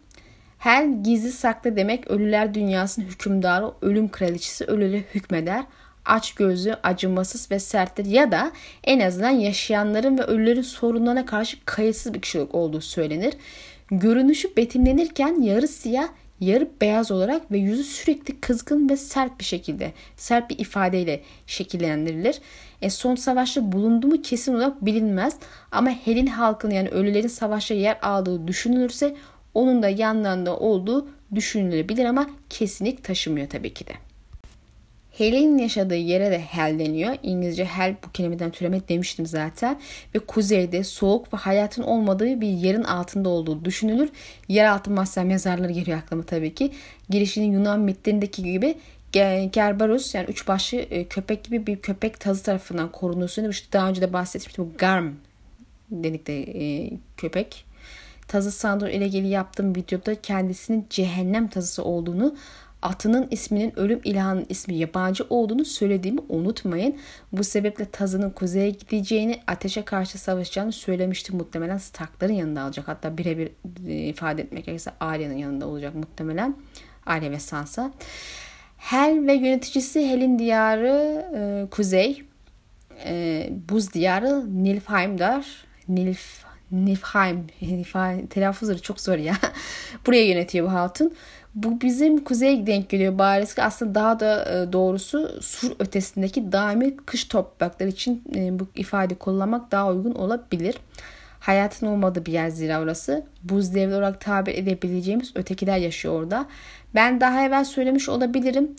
Hel gizli saklı demek ölüler dünyasının hükümdarı, ölüm kraliçesi ölüle hükmeder. Aç gözlü, acımasız ve serttir ya da en azından yaşayanların ve ölülerin sorunlarına karşı kayıtsız bir kişilik olduğu söylenir. Görünüşü betimlenirken yarı siyah, yarı beyaz olarak ve yüzü sürekli kızgın ve sert bir şekilde, sert bir ifadeyle şekillendirilir. E, son savaşta bulundu mu kesin olarak bilinmez ama Helin halkının yani ölülerin savaşta yer aldığı düşünülürse onun da yanlarında olduğu düşünülebilir ama kesinlik taşımıyor tabii ki de. Hel'in yaşadığı yere de Hel deniyor. İngilizce Hel bu kelimeden türeme demiştim zaten. Ve kuzeyde soğuk ve hayatın olmadığı bir yerin altında olduğu düşünülür. Yeraltı mahzen mezarları geliyor aklıma tabii ki. Girişinin Yunan mitlerindeki gibi Gerberus yani üç başlı e, köpek gibi bir köpek tazı tarafından korunduğu söyleniyor. İşte daha önce de bahsetmiştim. Bu Garm dedik de köpek. Tazı Sandor ile ilgili yaptığım videoda kendisinin cehennem tazısı olduğunu atının isminin ölüm ilahının ismi yabancı olduğunu söylediğimi unutmayın. Bu sebeple tazının kuzeye gideceğini, ateşe karşı savaşacağını söylemiştim. Muhtemelen Stark'ların yanında alacak. Hatta birebir e, ifade etmek gerekirse Arya'nın yanında olacak muhtemelen. Arya ve Sansa. Hel ve yöneticisi Hel'in diyarı e, kuzey. E, buz diyarı Nilfheim'dar. Nilf Nifheim, telaffuzları çok zor ya. Buraya yönetiyor bu hatun. Bu bizim kuzeye denk geliyor bariz. Aslında daha da e, doğrusu sur ötesindeki daimi kış toprakları için e, bu ifade kullanmak daha uygun olabilir. Hayatın olmadığı bir yer zira orası. Buz devri olarak tabir edebileceğimiz ötekiler yaşıyor orada. Ben daha evvel söylemiş olabilirim.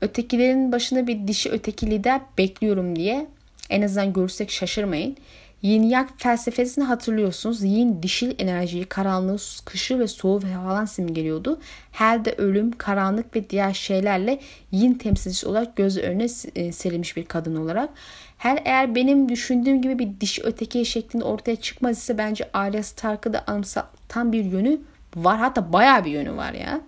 Ötekilerin başında bir dişi öteki lider bekliyorum diye. En azından görürsek şaşırmayın. Yin Yang felsefesini hatırlıyorsunuz. Yin dişil enerjiyi, karanlığı, kışı ve soğuğu falan simgeliyordu. Her de ölüm, karanlık ve diğer şeylerle yin temsilcisi olarak göz önüne e, serilmiş bir kadın olarak. Her eğer benim düşündüğüm gibi bir dişi öteki şeklinde ortaya çıkmaz ise bence Arya Stark'ı da anımsatan bir yönü var. Hatta baya bir yönü var ya.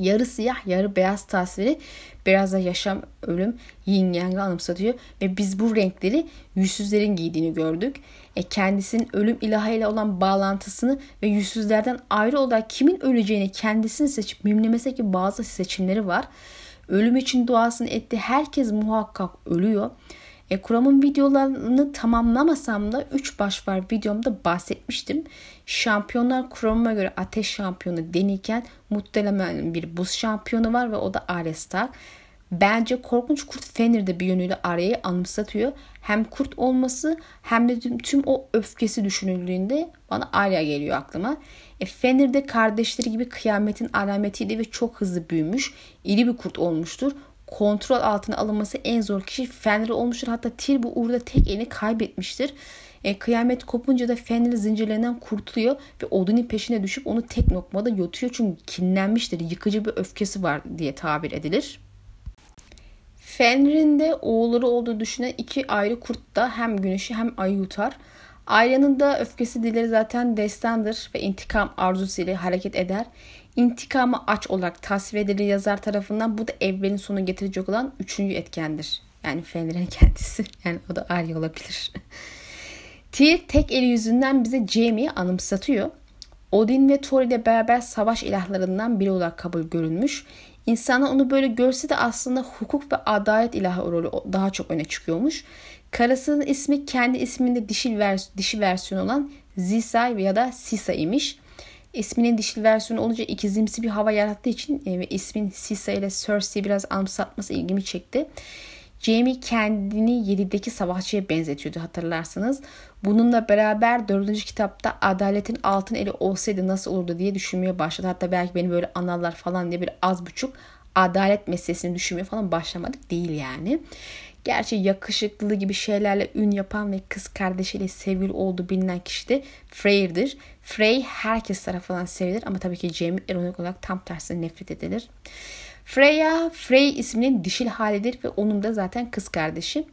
Yarı siyah yarı beyaz tasviri biraz da yaşam, ölüm, yin yang'ı anımsatıyor. Ve biz bu renkleri yüzsüzlerin giydiğini gördük. E kendisinin ölüm ilahıyla olan bağlantısını ve yüzsüzlerden ayrı olarak kimin öleceğini kendisini seçip mimlemesi gibi bazı seçimleri var. Ölüm için duasını etti. Herkes muhakkak ölüyor. E, kuramın videolarını tamamlamasam da 3 baş var videomda bahsetmiştim. Şampiyonlar kuramıma göre ateş şampiyonu denirken muhtemelen bir buz şampiyonu var ve o da Arya Stark. Bence korkunç kurt Fenrir de bir yönüyle Arya'yı anımsatıyor. Hem kurt olması hem de tüm, tüm o öfkesi düşünüldüğünde bana Arya geliyor aklıma. E, Fenrir de kardeşleri gibi kıyametin alametiydi ve çok hızlı büyümüş. İri bir kurt olmuştur kontrol altına alınması en zor kişi Fenrir olmuştur. Hatta Tyr bu uğurda tek elini kaybetmiştir. E, kıyamet kopunca da Fenrir zincirlerinden kurtuluyor ve Odin'in peşine düşüp onu tek noktada yutuyor. Çünkü kinlenmiştir, yıkıcı bir öfkesi var diye tabir edilir. Fenrir'in de oğulları olduğu düşünen iki ayrı kurt da hem güneşi hem ayı yutar. Arya'nın da öfkesi dileri zaten destandır ve intikam arzusuyla hareket eder. İntikamı aç olarak tasvir edilir yazar tarafından. Bu da evrenin sonu getirecek olan üçüncü etkendir. Yani Fenrir'in kendisi. Yani o da Arya olabilir. Tyr tek eli yüzünden bize Jaime'yi anımsatıyor. Odin ve Thor ile beraber savaş ilahlarından biri olarak kabul görülmüş. İnsanlar onu böyle görse de aslında hukuk ve adalet ilahı rolü daha çok öne çıkıyormuş. Karısının ismi kendi isminde dişil vers dişi versiyon olan Zisa ya da Sisa imiş. İsminin dişil versiyonu olunca ikizimsi bir hava yarattığı için e, ve ismin Sisa ile Cersei'yi biraz anımsatması ilgimi çekti. Jamie kendini 7'deki savaşçıya benzetiyordu hatırlarsanız. Bununla beraber 4. kitapta adaletin altın eli olsaydı nasıl olurdu diye düşünmeye başladı. Hatta belki beni böyle analar falan diye bir az buçuk adalet meselesini düşünmeye falan başlamadık değil yani. Gerçi yakışıklı gibi şeylerle ün yapan ve kız kardeşiyle sevgili olduğu bilinen kişi de Frey'dir. Frey herkes tarafından sevilir ama tabii ki Jaime ironik olarak tam tersine nefret edilir. Freya, Frey isminin dişil halidir ve onun da zaten kız kardeşi.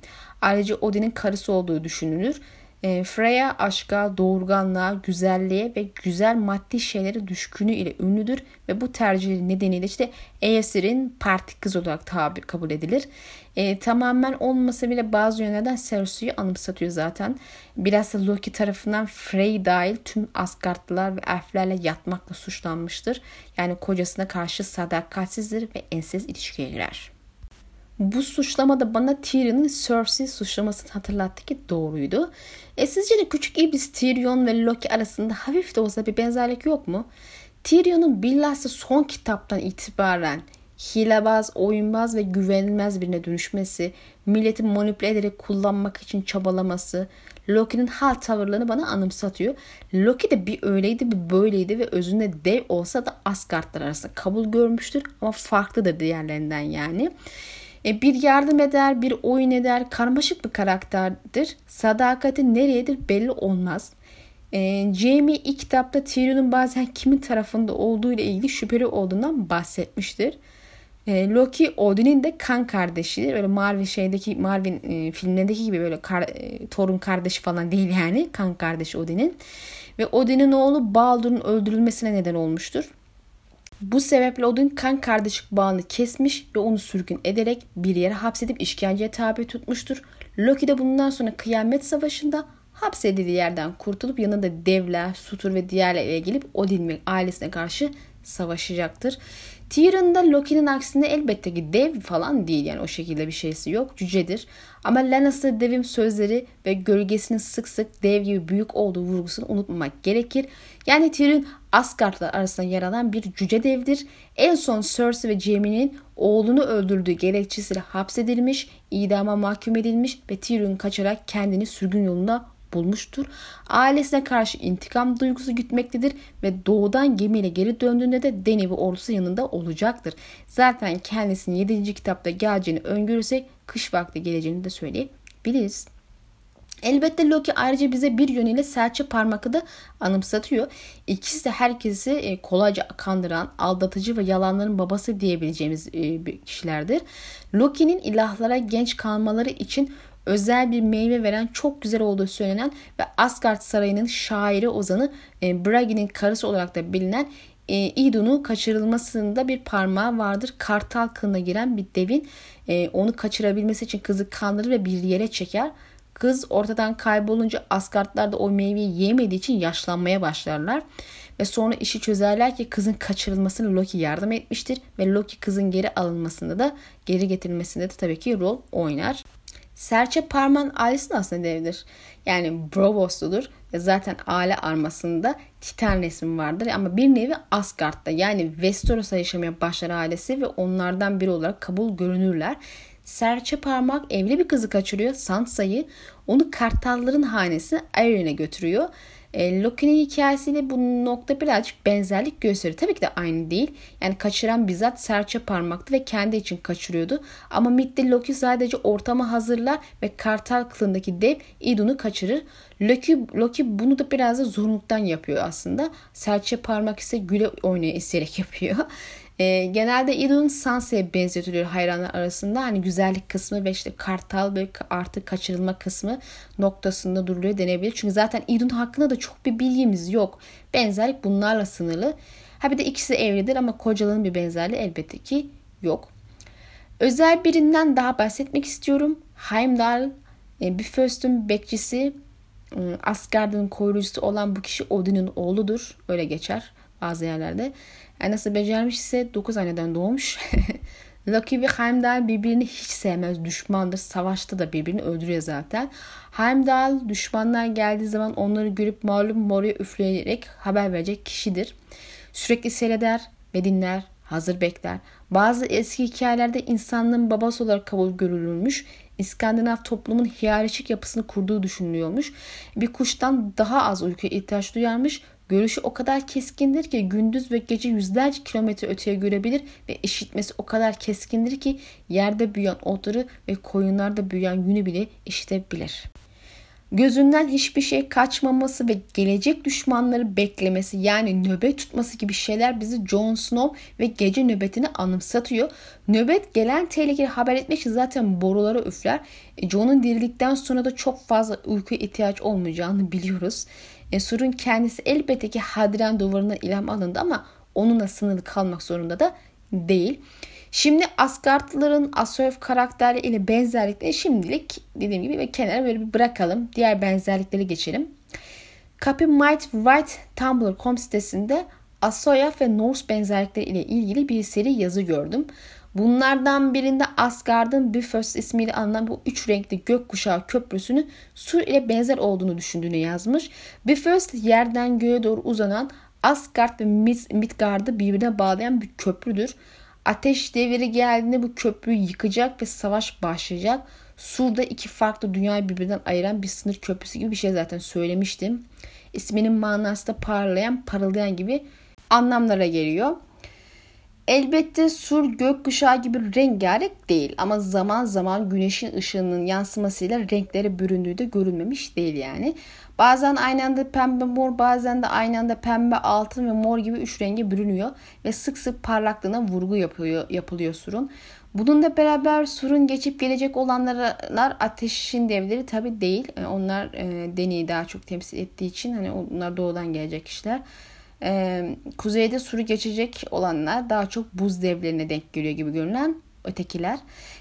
Ayrıca Odin'in karısı olduğu düşünülür. E, Freya aşka, doğurganlığa, güzelliğe ve güzel maddi şeylere düşkünü ile ünlüdür ve bu tercihi nedeniyle işte Aesir'in parti kız olarak tabir kabul edilir. E, tamamen olmasa bile bazı yönlerden Cersei'yi anımsatıyor zaten. Bilhassa Loki tarafından Frey dahil tüm Asgardlılar ve elflerle yatmakla suçlanmıştır. Yani kocasına karşı sadakatsizdir ve ensiz ilişkiye girer. Bu suçlama da bana Tyrion'un Cersei suçlamasını hatırlattı ki doğruydu. E sizce de küçük iblis Tyrion ve Loki arasında hafif de olsa bir benzerlik yok mu? Tyrion'un bilhassa son kitaptan itibaren hilebaz, oyunbaz ve güvenilmez birine dönüşmesi, milleti manipüle ederek kullanmak için çabalaması, Loki'nin hal tavırlarını bana anımsatıyor. Loki de bir öyleydi bir böyleydi ve özünde dev olsa da Asgardlar arasında kabul görmüştür ama farklıdır diğerlerinden yani. E, bir yardım eder, bir oyun eder, karmaşık bir karakterdir. Sadakati nereyedir belli olmaz. E, Jamie ilk kitapta Tyrion'un bazen kimin tarafında olduğu ile ilgili şüpheli olduğundan bahsetmiştir. E, Loki Odin'in de kan kardeşidir. Böyle Marvel şeydeki Marvel e, filmlerindeki gibi böyle kar, torun kardeşi falan değil yani. Kan kardeşi Odin'in. Ve Odin'in oğlu Baldur'un öldürülmesine neden olmuştur. Bu sebeple Odin kan kardeşlik bağını kesmiş ve onu sürgün ederek bir yere hapsedip işkenceye tabi tutmuştur. Loki de bundan sonra kıyamet savaşında hapsedildiği yerden kurtulup yanında devler, sutur ve diğerlerle gelip Odin ve ailesine karşı savaşacaktır. Tyrion da Loki'nin aksine elbette ki dev falan değil yani o şekilde bir şeysi yok. Cücedir. Ama Lannister devim sözleri ve gölgesinin sık sık dev gibi büyük olduğu vurgusunu unutmamak gerekir. Yani Tyrion Asgardlar arasında yer alan bir cüce devdir. En son Cersei ve Jaime'nin oğlunu öldürdüğü gerekçesiyle hapsedilmiş, idama mahkum edilmiş ve Tyrion kaçarak kendini sürgün yolunda bulmuştur. Ailesine karşı intikam duygusu gütmektedir ve doğudan gemiyle geri döndüğünde de Dany ve ordusu yanında olacaktır. Zaten kendisinin 7. kitapta geleceğini öngörürsek kış vakti geleceğini de söyleyebiliriz. Elbette Loki ayrıca bize bir yönüyle serçe parmakı da anımsatıyor. İkisi de herkesi e, kolayca kandıran, aldatıcı ve yalanların babası diyebileceğimiz e, kişilerdir. Loki'nin ilahlara genç kalmaları için özel bir meyve veren çok güzel olduğu söylenen ve Asgard Sarayı'nın şairi ozanı e, Bragi'nin karısı olarak da bilinen e, İdun'un kaçırılmasında bir parmağı vardır. Kartal kılına giren bir devin e, onu kaçırabilmesi için kızı kandırır ve bir yere çeker. Kız ortadan kaybolunca Asgardlar da o meyveyi yemediği için yaşlanmaya başlarlar. Ve sonra işi çözerler ki kızın kaçırılmasına Loki yardım etmiştir. Ve Loki kızın geri alınmasında da geri getirilmesinde de tabii ki rol oynar. Serçe parmağın ailesi aslında devdir. Yani Brovos'ludur. Zaten aile armasında Titan resmi vardır. Ama bir nevi Asgard'da yani Westeros'a yaşamaya başlar ailesi ve onlardan biri olarak kabul görünürler. Serçe parmak evli bir kızı kaçırıyor Sansa'yı. Onu kartalların hanesi Aeren'e götürüyor. E, Loki'nin hikayesiyle bu nokta birazcık benzerlik gösteriyor. Tabii ki de aynı değil. Yani kaçıran bizzat serçe parmaktı ve kendi için kaçırıyordu. Ama Mid'de Loki sadece ortamı hazırlar ve kartal kılındaki dev Idun'u kaçırır. Loki, Loki bunu da biraz da zorunluluktan yapıyor aslında. Serçe parmak ise güle oynaya isteyerek yapıyor. E, genelde Idun Sansa'ya benzetiliyor hayranlar arasında. Hani güzellik kısmı ve işte kartal ve artık kaçırılma kısmı noktasında duruluyor denebilir. Çünkü zaten Idun hakkında da çok bir bilgimiz yok. Benzerlik bunlarla sınırlı. Ha bir de ikisi evlidir ama kocalığın bir benzerliği elbette ki yok. Özel birinden daha bahsetmek istiyorum. Heimdall, e, Bifröst'ün bekçisi, e, Asgard'ın koruyucusu olan bu kişi Odin'in oğludur. Öyle geçer bazı yerlerde. Yani nasıl becermiş ise 9 anneden doğmuş. Loki ve Heimdall birbirini hiç sevmez. Düşmandır. Savaşta da birbirini öldürüyor zaten. Heimdall düşmanlar geldiği zaman onları görüp malum moruya üfleyerek haber verecek kişidir. Sürekli seyreder ve dinler. Hazır bekler. Bazı eski hikayelerde insanlığın babası olarak kabul görülürmüş. İskandinav toplumun hiyerarşik yapısını kurduğu düşünülüyormuş. Bir kuştan daha az uykuya ihtiyaç duyarmış. Görüşü o kadar keskindir ki gündüz ve gece yüzlerce kilometre öteye görebilir ve işitmesi o kadar keskindir ki yerde büyüyen otları ve koyunlarda büyüyen yünü bile işitebilir. Gözünden hiçbir şey kaçmaması ve gelecek düşmanları beklemesi yani nöbet tutması gibi şeyler bizi Jon Snow ve gece nöbetini anımsatıyor. Nöbet gelen tehlikeli haber etmek için zaten borulara üfler. E, Jon'un dirildikten sonra da çok fazla uykuya ihtiyaç olmayacağını biliyoruz. E, kendisi elbette ki Hadren duvarına ilham alındı ama onunla sınırlı kalmak zorunda da değil. Şimdi Asgardlıların Asoev karakterleri ile benzerlikleri şimdilik dediğim gibi kenara böyle bir bırakalım. Diğer benzerlikleri geçelim. Copy Might White Tumblr.com sitesinde Asoya ve Norse benzerlikleri ile ilgili bir seri yazı gördüm. Bunlardan birinde Asgard'ın Bifrost ismiyle anılan bu üç renkli gökkuşağı köprüsünün Sur ile benzer olduğunu düşündüğünü yazmış. Bifrost yerden göğe doğru uzanan Asgard ve Midgard'ı birbirine bağlayan bir köprüdür. Ateş devri geldiğinde bu köprüyü yıkacak ve savaş başlayacak. Sur'da iki farklı dünyayı birbirinden ayıran bir sınır köprüsü gibi bir şey zaten söylemiştim. İsminin manası da parlayan, parıldayan gibi anlamlara geliyor. Elbette sur gökkuşağı gibi rengarenk değil ama zaman zaman güneşin ışığının yansımasıyla renklere büründüğü de görülmemiş değil yani. Bazen aynı anda pembe mor bazen de aynı anda pembe altın ve mor gibi üç renge bürünüyor ve sık sık parlaklığına vurgu yapıyor, yapılıyor surun. Bununla beraber surun geçip gelecek olanlar ateşin devleri tabi değil. E, onlar e, deneyi daha çok temsil ettiği için hani onlar doğudan gelecek kişiler. Ee, kuzeyde suru geçecek olanlar daha çok buz devlerine denk geliyor gibi görünen ötekiler.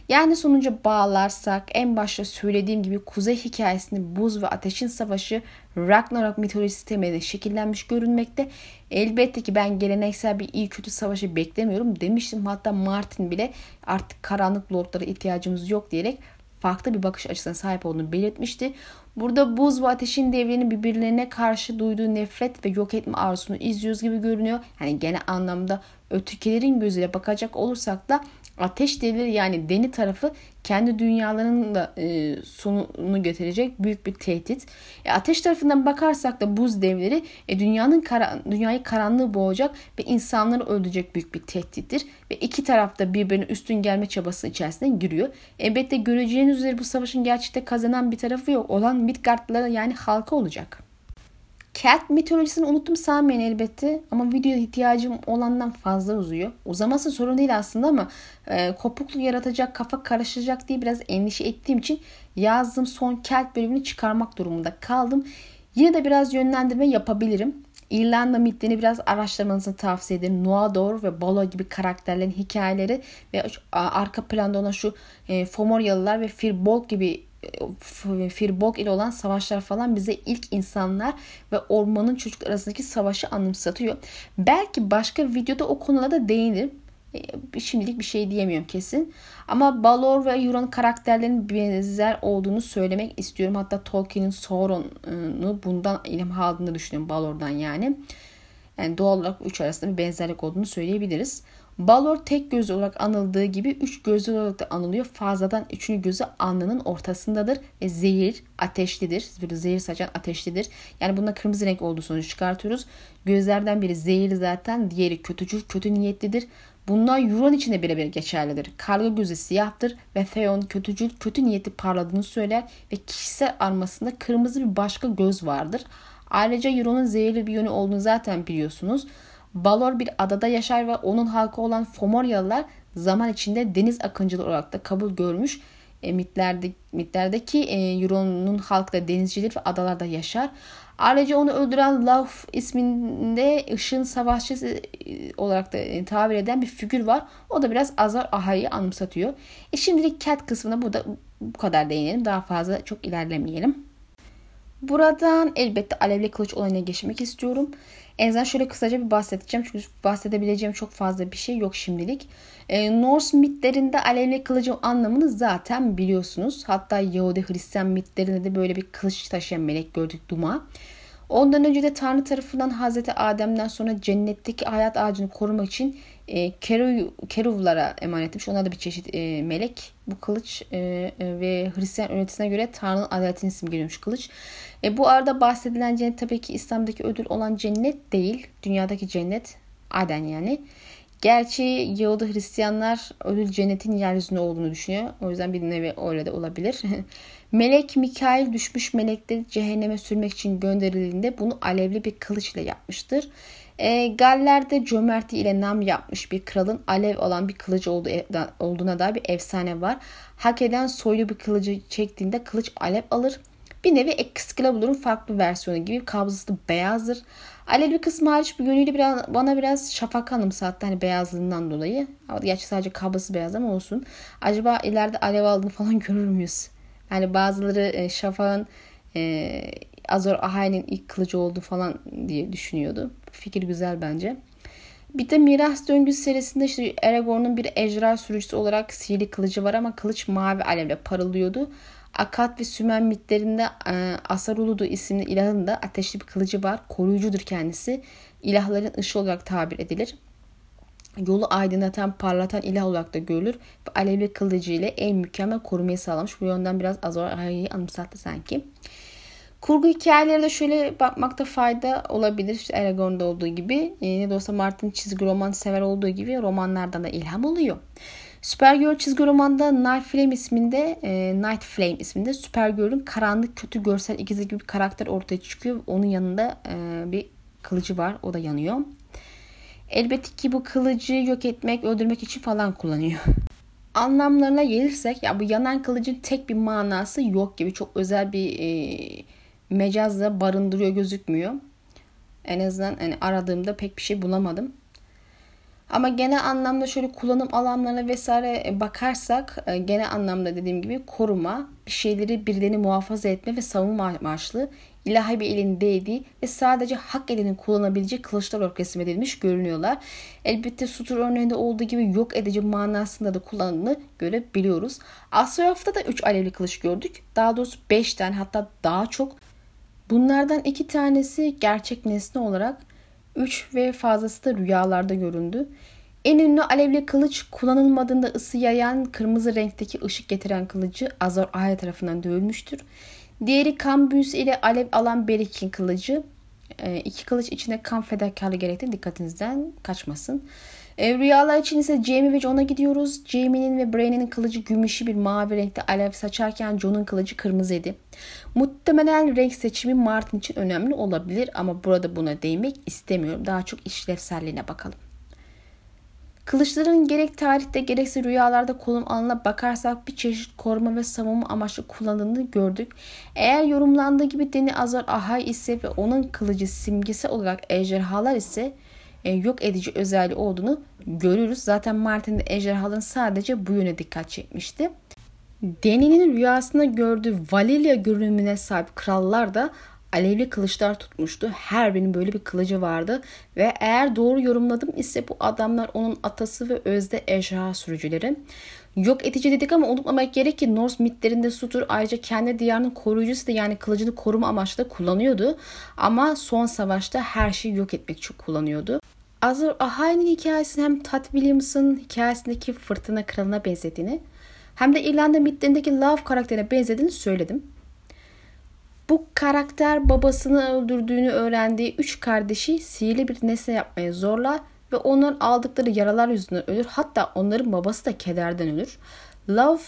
Yani sonuca bağlarsak en başta söylediğim gibi kuzey hikayesinde buz ve ateşin savaşı Ragnarok mitolojisi temelinde şekillenmiş görünmekte. Elbette ki ben geleneksel bir iyi kötü savaşı beklemiyorum demiştim. Hatta Martin bile artık karanlık lordlara ihtiyacımız yok diyerek farklı bir bakış açısına sahip olduğunu belirtmişti. Burada buz ve ateşin devrini birbirlerine karşı duyduğu nefret ve yok etme arzusunu izliyoruz gibi görünüyor. Yani gene anlamda ötekilerin gözüyle bakacak olursak da ateş devleri yani deni tarafı kendi dünyalarının da e, sonunu getirecek büyük bir tehdit. E, ateş tarafından bakarsak da buz devleri e, dünyanın kara, dünyayı karanlığı boğacak ve insanları öldürecek büyük bir tehdittir. Ve iki tarafta birbirine üstün gelme çabası içerisine giriyor. Elbette göreceğiniz üzere bu savaşın gerçekte kazanan bir tarafı yok. Olan Midgardlılara yani halka olacak. Cat mitolojisini unuttum sanmayın elbette ama video ihtiyacım olandan fazla uzuyor. Uzaması sorun değil aslında ama e, kopukluk yaratacak, kafa karışacak diye biraz endişe ettiğim için yazdığım son Cat bölümünü çıkarmak durumunda kaldım. Yine de biraz yönlendirme yapabilirim. İrlanda mitlerini biraz araştırmanızı tavsiye ederim. Noador ve Balo gibi karakterlerin hikayeleri ve arka planda olan şu e, Fomoryalılar ve Firbolg gibi Firbolg ile olan savaşlar falan bize ilk insanlar ve ormanın çocuklar arasındaki savaşı anımsatıyor. Belki başka videoda o konulara da değinirim. E, şimdilik bir şey diyemiyorum kesin. Ama Balor ve Euron karakterlerinin benzer olduğunu söylemek istiyorum. Hatta Tolkien'in Sauron'u bundan ilham aldığını düşünüyorum Balor'dan yani. Yani doğal olarak üç arasında bir benzerlik olduğunu söyleyebiliriz. Balor tek gözlü olarak anıldığı gibi üç gözlü olarak da anılıyor. Fazladan üçüncü gözü alnının ortasındadır ve zehir ateşlidir. Böyle zehir saçan ateşlidir. Yani bunda kırmızı renk olduğu sonucu çıkartıyoruz. Gözlerden biri zehirli zaten. Diğeri kötücül, kötü niyetlidir. Bunlar Euron için de birebir geçerlidir. Karga gözü siyahtır ve Theon kötücül kötü niyeti parladığını söyler ve kişisel armasında kırmızı bir başka göz vardır. Ayrıca Euron'un zehirli bir yönü olduğunu zaten biliyorsunuz. Balor bir adada yaşar ve onun halkı olan Fomoryalılar zaman içinde deniz akıncılı olarak da kabul görmüş. E, mitlerde, mitlerdeki e, Euron'un halkı da denizcidir ve adalarda yaşar. Ayrıca onu öldüren Love isminde ışın savaşçısı e, olarak da e, tabir eden bir figür var. O da biraz Azar Ahai'yi anımsatıyor. E şimdilik Cat kısmına bu da bu kadar değinelim. Daha fazla çok ilerlemeyelim. Buradan elbette alevli kılıç olayına geçmek istiyorum. En azından şöyle kısaca bir bahsedeceğim. Çünkü bahsedebileceğim çok fazla bir şey yok şimdilik. E, Norse mitlerinde alevli kılıcın anlamını zaten biliyorsunuz. Hatta Yahudi Hristiyan mitlerinde de böyle bir kılıç taşıyan melek gördük Duma. Ondan önce de Tanrı tarafından Hazreti Adem'den sonra cennetteki hayat ağacını korumak için e, keru, keruvlara emanet etmiş. Onlar da bir çeşit e, melek. Bu kılıç e, e, ve Hristiyan öğretisine göre Tanrı'nın adaletinin ismi geliyormuş kılıç. E, bu arada bahsedilen cennet tabii ki İslam'daki ödül olan cennet değil. Dünyadaki cennet Aden yani. Gerçi Yahudi Hristiyanlar ödül cennetin yeryüzünde olduğunu düşünüyor. O yüzden bir nevi öyle de olabilir. Melek Mikail düşmüş melekleri cehenneme sürmek için gönderildiğinde bunu alevli bir kılıç ile yapmıştır. E, Galler'de cömerti ile nam yapmış bir kralın alev olan bir kılıcı olduğu, e, olduğuna dair bir efsane var. Hak eden soylu bir kılıcı çektiğinde kılıç alev alır. Bir nevi Excalibur'un farklı versiyonu gibi kabzası beyazdır. Alevli kısmı hariç bir yönüyle biraz, bana biraz şafak anımsattı hani beyazlığından dolayı. Gerçi sadece kablosu beyaz ama olsun. Acaba ileride alev aldığını falan görür müyüz? Yani bazıları e, şafağın e, Azor Ahai'nin ilk kılıcı oldu falan diye düşünüyordu. Fikir güzel bence. Bir de Miras Döngüsü serisinde işte Aragorn'un bir ejderha sürücüsü olarak sihirli kılıcı var ama kılıç mavi alevle parıldıyordu. Akat ve Sümen mitlerinde e, Asaruludu isimli ilahın da ateşli bir kılıcı var. Koruyucudur kendisi. İlahların ışığı olarak tabir edilir. Yolu aydınlatan, parlatan ilah olarak da görülür. Ve alevli kılıcı ile en mükemmel korumayı sağlamış. Bu yönden biraz Azor Ahai'yi anımsattı sanki. Kurgu hikayelerine şöyle bakmakta fayda olabilir. İşte Aragorn'da olduğu gibi. E, ne de olsa Martin çizgi roman sever olduğu gibi romanlardan da ilham oluyor. Supergirl çizgi romanda Night Flame isminde e, Night Flame isminde Supergirl'ün karanlık kötü görsel ikizi gibi bir karakter ortaya çıkıyor. Onun yanında e, bir kılıcı var. O da yanıyor. Elbette ki bu kılıcı yok etmek, öldürmek için falan kullanıyor. Anlamlarına gelirsek ya bu yanan kılıcın tek bir manası yok gibi çok özel bir e, mecazla barındırıyor gözükmüyor. En azından hani aradığımda pek bir şey bulamadım. Ama genel anlamda şöyle kullanım alanlarına vesaire e, bakarsak e, genel anlamda dediğim gibi koruma, bir şeyleri birilerini muhafaza etme ve savunma amaçlı ilahi bir elin değdiği ve sadece hak elinin kullanabileceği kılıçlar olarak resmedilmiş görünüyorlar. Elbette Sutur örneğinde olduğu gibi yok edici manasında da kullanıldığını görebiliyoruz. Astrolof'ta da 3 alevli kılıç gördük. Daha doğrusu 5 tane hatta daha çok. Bunlardan iki tanesi gerçek nesne olarak 3 ve fazlası da rüyalarda göründü. En ünlü alevli kılıç kullanılmadığında ısı yayan kırmızı renkteki ışık getiren kılıcı Azor Ahai tarafından dövülmüştür. Diğeri büyüsü ile alev alan Berik'in kılıcı. E, iki kılıç içinde kan fedakarlığı gerektiği dikkatinizden kaçmasın. E, rüyalar için ise Jamie ve John'a gidiyoruz. Jamie'nin ve Braine'in kılıcı gümüşü bir mavi renkte alev saçarken John'un kılıcı kırmızıydı. Muhtemelen renk seçimi Martin için önemli olabilir ama burada buna değinmek istemiyorum. Daha çok işlevselliğine bakalım. Kılıçların gerek tarihte gerekse rüyalarda kullanım alanına bakarsak bir çeşit koruma ve savunma amaçlı kullanıldığını gördük. Eğer yorumlandığı gibi Deni Azar Ahay ise ve onun kılıcı simgesi olarak ejderhalar ise e, yok edici özelliği olduğunu görürüz. Zaten Martin'de ejderhaların sadece bu yöne dikkat çekmişti. Deni'nin rüyasında gördüğü Valilia görünümüne sahip krallar da alevli kılıçlar tutmuştu. Her birinin böyle bir kılıcı vardı. Ve eğer doğru yorumladım ise bu adamlar onun atası ve özde ejderha sürücüleri. Yok edici dedik ama unutmamak gerek ki Norse mitlerinde Sutur ayrıca kendi diyarının koruyucusu da yani kılıcını koruma amaçlı da kullanıyordu. Ama son savaşta her şeyi yok etmek için kullanıyordu. Azur Ahai'nin hikayesini hem Tad Williams'ın hikayesindeki fırtına kralına benzediğini hem de İrlanda mitlerindeki Love karakterine benzediğini söyledim. Bu karakter babasını öldürdüğünü öğrendiği üç kardeşi sihirli bir nesne yapmaya zorlar ve onların aldıkları yaralar yüzünden ölür. Hatta onların babası da kederden ölür. Love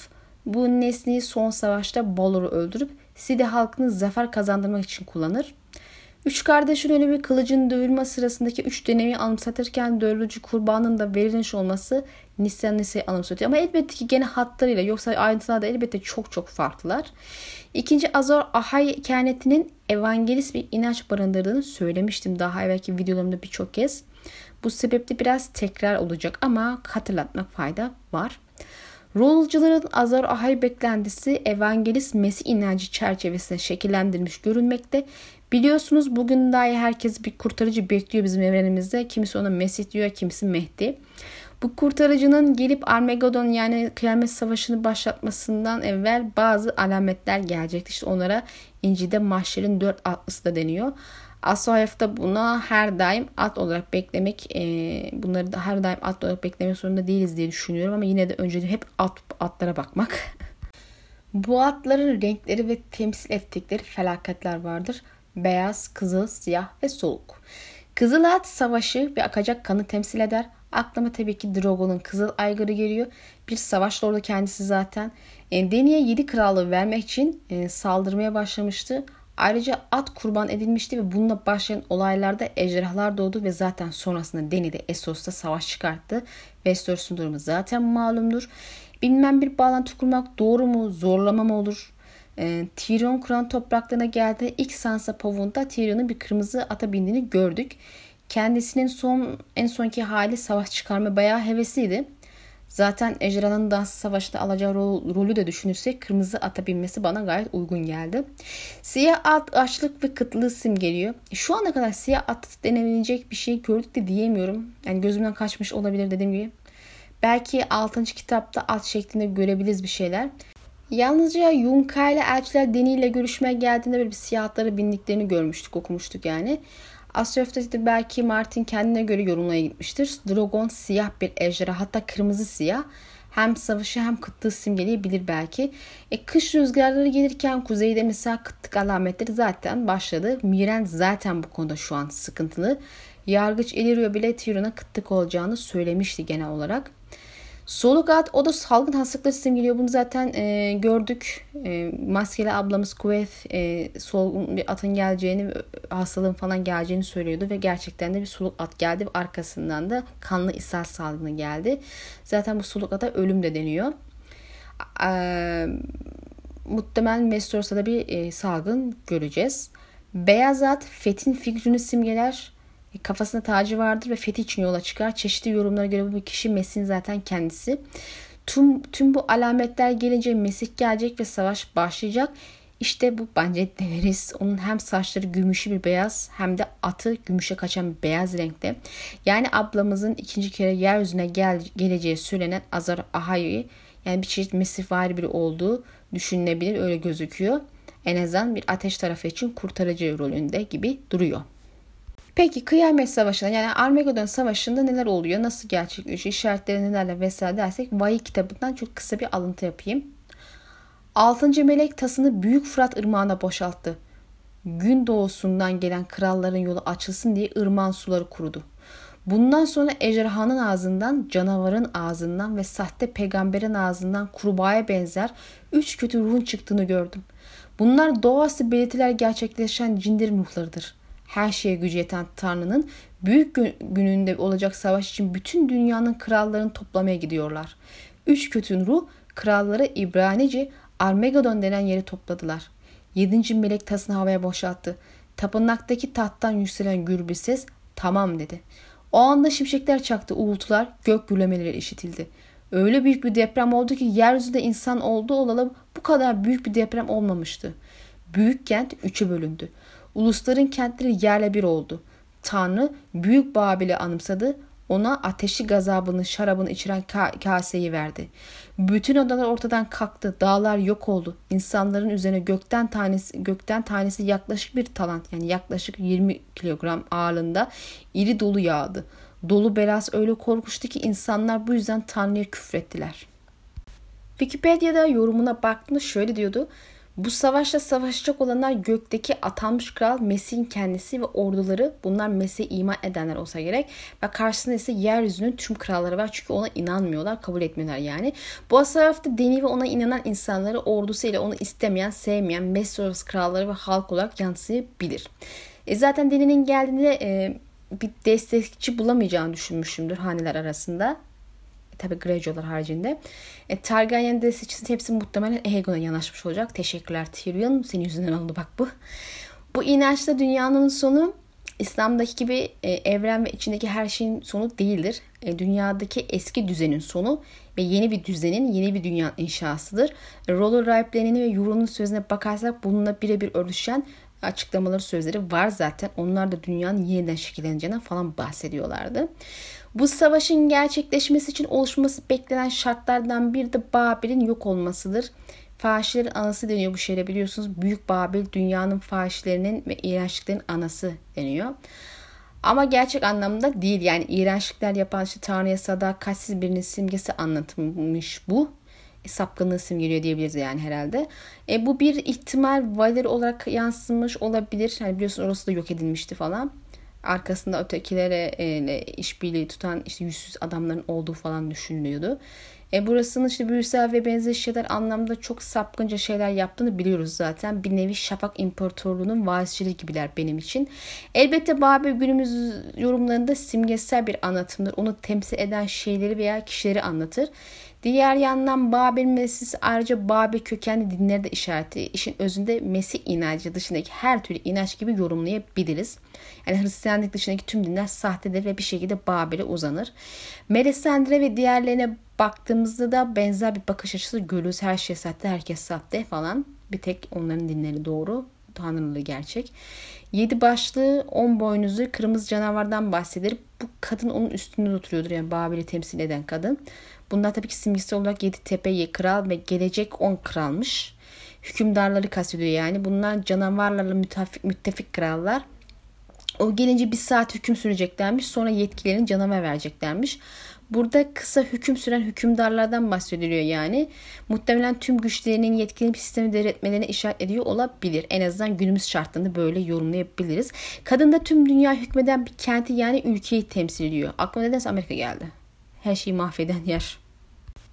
bu nesneyi son savaşta Balor'u öldürüp Side halkını zafer kazandırmak için kullanır. Üç kardeşin ölümü kılıcın dövülme sırasındaki üç deneyimi anımsatırken dövülücü kurbanın da verilmiş olması Nisan Nisa'yı anımsatıyor. Ama elbette ki gene hatlarıyla yoksa ayrıntılar da elbette çok çok farklılar. İkinci Azor Ahay kehanetinin evangelist bir inanç barındırdığını söylemiştim daha evvelki videolarımda birçok kez. Bu sebeple biraz tekrar olacak ama hatırlatmak fayda var. Rolcuların Azar Ahay beklentisi evangelist Mesih inancı çerçevesinde şekillendirilmiş görünmekte. Biliyorsunuz bugün dahi herkes bir kurtarıcı bekliyor bizim evrenimizde. Kimisi ona Mesih diyor, kimisi Mehdi. Bu kurtarıcının gelip Armageddon yani kıyamet savaşını başlatmasından evvel bazı alametler gelecekti. İşte onlara İncil'de mahşerin dört atlısı da deniyor. Asoyaf'ta buna her daim at olarak beklemek, e, bunları da her daim at olarak beklemek zorunda değiliz diye düşünüyorum ama yine de önce hep at atlara bakmak. Bu atların renkleri ve temsil ettikleri felaketler vardır. Beyaz, kızıl, siyah ve soluk. Kızıl at savaşı ve akacak kanı temsil eder. Aklıma tabii ki Drogo'nun kızıl aygırı geliyor. Bir savaş lordu kendisi zaten. E, Deni'ye 7 krallığı vermek için e, saldırmaya başlamıştı. Ayrıca at kurban edilmişti ve bununla başlayan olaylarda ejderhalar doğdu ve zaten sonrasında Deni de Essos'ta savaş çıkarttı. Westeros'un durumu zaten malumdur. Bilmem bir bağlantı kurmak doğru mu, zorlama mı olur? E, Tyrion Kran topraklarına geldi. İlk Sansa Pavun'da Tyrion'un bir kırmızı ata bindiğini gördük. Kendisinin son en sonki hali savaş çıkarma bayağı hevesliydi. Zaten Ejderhan'ın dans savaşta alacağı rol, rolü de düşünürsek kırmızı ata binmesi bana gayet uygun geldi. Siyah at açlık ve kıtlığı simgeliyor. Şu ana kadar siyah at denebilecek bir şey gördük de diyemiyorum. Yani gözümden kaçmış olabilir dediğim gibi. Belki 6. kitapta at şeklinde görebiliriz bir şeyler. Yalnızca Yunka ile elçiler Deni ile görüşmeye geldiğinde böyle bir siyah atlara bindiklerini görmüştük, okumuştuk yani. Astrof'ta belki Martin kendine göre yorumlaya gitmiştir. Drogon siyah bir ejderha hatta kırmızı siyah. Hem savaşı hem kıtlığı simgeleyebilir belki. E, kış rüzgarları gelirken kuzeyde mesela kıtlık alametleri zaten başladı. Miren zaten bu konuda şu an sıkıntılı. Yargıç Illyrio bile Tyrion'a kıtlık olacağını söylemişti genel olarak. Soluk at o da salgın hastalıkları simgeliyor. Bunu zaten e, gördük. E, maskeli ablamız Kuvvet e, solgun bir atın geleceğini, hastalığın falan geleceğini söylüyordu ve gerçekten de bir soluk at geldi ve arkasından da kanlı ishal salgını geldi. Zaten bu soluk ata ölüm de deniyor. E, muhtemelen Westeros'ta bir e, salgın göreceğiz. Beyaz at Fethin fikrini simgeler kafasında tacı vardır ve fethi için yola çıkar. Çeşitli yorumlara göre bu kişi Mesih'in zaten kendisi. Tüm, tüm bu alametler gelince Mesih gelecek ve savaş başlayacak. İşte bu bence Daenerys onun hem saçları gümüşü bir beyaz hem de atı gümüşe kaçan bir beyaz renkte. Yani ablamızın ikinci kere yeryüzüne gel, geleceği söylenen Azar Ahai'yi yani bir çeşit mesihvari biri olduğu düşünülebilir öyle gözüküyor. En azından bir ateş tarafı için kurtarıcı rolünde gibi duruyor. Peki kıyamet savaşında yani Armageddon savaşında neler oluyor? Nasıl gerçekleşiyor? İşaretleri nelerle vesaire dersek Vahiy kitabından çok kısa bir alıntı yapayım. Altıncı melek tasını Büyük Fırat ırmağına boşalttı. Gün doğusundan gelen kralların yolu açılsın diye ırmağın suları kurudu. Bundan sonra ejderhanın ağzından, canavarın ağzından ve sahte peygamberin ağzından kurbağaya benzer üç kötü ruhun çıktığını gördüm. Bunlar doğası belirtiler gerçekleşen cindir ruhlarıdır her şeye gücü yeten Tanrı'nın Büyük gününde olacak savaş için bütün dünyanın krallarını toplamaya gidiyorlar. Üç kötü ruh kralları İbranice Armageddon denen yeri topladılar. Yedinci melek tasını havaya boşalttı. Tapınaktaki tahttan yükselen gür bir ses tamam dedi. O anda şimşekler çaktı, uğultular, gök gürlemeleri işitildi. Öyle büyük bir deprem oldu ki yeryüzünde insan oldu olalı bu kadar büyük bir deprem olmamıştı. Büyük kent üçe bölündü. Ulusların kentleri yerle bir oldu. Tanrı Büyük Babil'i anımsadı. Ona ateşli gazabını, şarabını içiren ka- kaseyi verdi. Bütün odalar ortadan kalktı. Dağlar yok oldu. İnsanların üzerine gökten tanesi, gökten tanesi yaklaşık bir talant yani yaklaşık 20 kilogram ağırlığında iri dolu yağdı. Dolu belas öyle korkmuştu ki insanlar bu yüzden Tanrı'ya küfrettiler. Wikipedia'da yorumuna baktığımda şöyle diyordu. Bu savaşta savaşacak olanlar gökteki atanmış kral Mesih'in kendisi ve orduları bunlar Mesih'e iman edenler olsa gerek ve karşısında ise yeryüzünün tüm kralları var çünkü ona inanmıyorlar kabul etmiyorlar yani. Bu savaşta Deni ve ona inanan insanları ordusu ile onu istemeyen sevmeyen Mesih kralları ve halk olarak yansıyabilir. E zaten Deni'nin geldiğinde e, bir destekçi bulamayacağını düşünmüşümdür haneler arasında. Tabi Greyjoy'lar haricinde. E, Targaryen destekçisi hepsi muhtemelen Aegon'a yanaşmış olacak. Teşekkürler Tyrion. Senin yüzünden oldu bak bu. Bu inançta dünyanın sonu İslam'daki gibi e, evren ve içindeki her şeyin sonu değildir. E, dünyadaki eski düzenin sonu ve yeni bir düzenin, yeni bir dünya inşasıdır. E, Roller Ripe'lerini ve Euron'un sözüne bakarsak bununla birebir örtüşen açıklamaları sözleri var zaten. Onlar da dünyanın yeniden şekilleneceğinden falan bahsediyorlardı. Bu savaşın gerçekleşmesi için oluşması beklenen şartlardan bir de Babil'in yok olmasıdır. Fahişlerin anası deniyor bu şeyle biliyorsunuz. Büyük Babil dünyanın fahişlerinin ve iğrençliklerin anası deniyor. Ama gerçek anlamda değil. Yani iğrençlikler yapan işte Tanrı'ya sadakatsiz birinin simgesi anlatılmış bu. E, sapkınlığı simgeliyor diyebiliriz yani herhalde. E, bu bir ihtimal Valeri olarak yansımış olabilir. Yani biliyorsun orası da yok edilmişti falan arkasında ötekilere e, işbirliği tutan işte yüzsüz adamların olduğu falan düşünülüyordu. E, burasının işte büyüsel ve benzer şeyler anlamda çok sapkınca şeyler yaptığını biliyoruz zaten. Bir nevi Şafak İmparatorluğu'nun varisçiliği gibiler benim için. Elbette Babil günümüz yorumlarında simgesel bir anlatımdır. Onu temsil eden şeyleri veya kişileri anlatır. Diğer yandan Babil Mesih ayrıca Babil kökenli dinleri de işareti. İşin özünde Mesih inancı dışındaki her türlü inanç gibi yorumlayabiliriz. Yani Hristiyanlık dışındaki tüm dinler sahtedir ve bir şekilde Babil'e uzanır. Melisandre ve diğerlerine baktığımızda da benzer bir bakış açısı görürüz. Her şey sahte, herkes sahte falan. Bir tek onların dinleri doğru, tanrıları gerçek. Yedi başlı, on boynuzlu kırmızı canavardan bahseder. Bu kadın onun üstünde oturuyordur yani Babil'i temsil eden kadın. Bunlar tabii ki simgesel olarak yedi tepe kral ve gelecek on kralmış. Hükümdarları kastediyor yani. Bunlar canavarlarla müttefik, müttefik krallar. O gelince bir saat hüküm süreceklermiş. Sonra yetkilerini canavar vereceklermiş. Burada kısa hüküm süren hükümdarlardan bahsediliyor yani. Muhtemelen tüm güçlerinin yetkili bir sistemi devretmelerine işaret ediyor olabilir. En azından günümüz şartlarında böyle yorumlayabiliriz. Kadın da tüm dünya hükmeden bir kenti yani ülkeyi temsil ediyor. Aklıma nedense Amerika geldi. Her şeyi mahveden yer.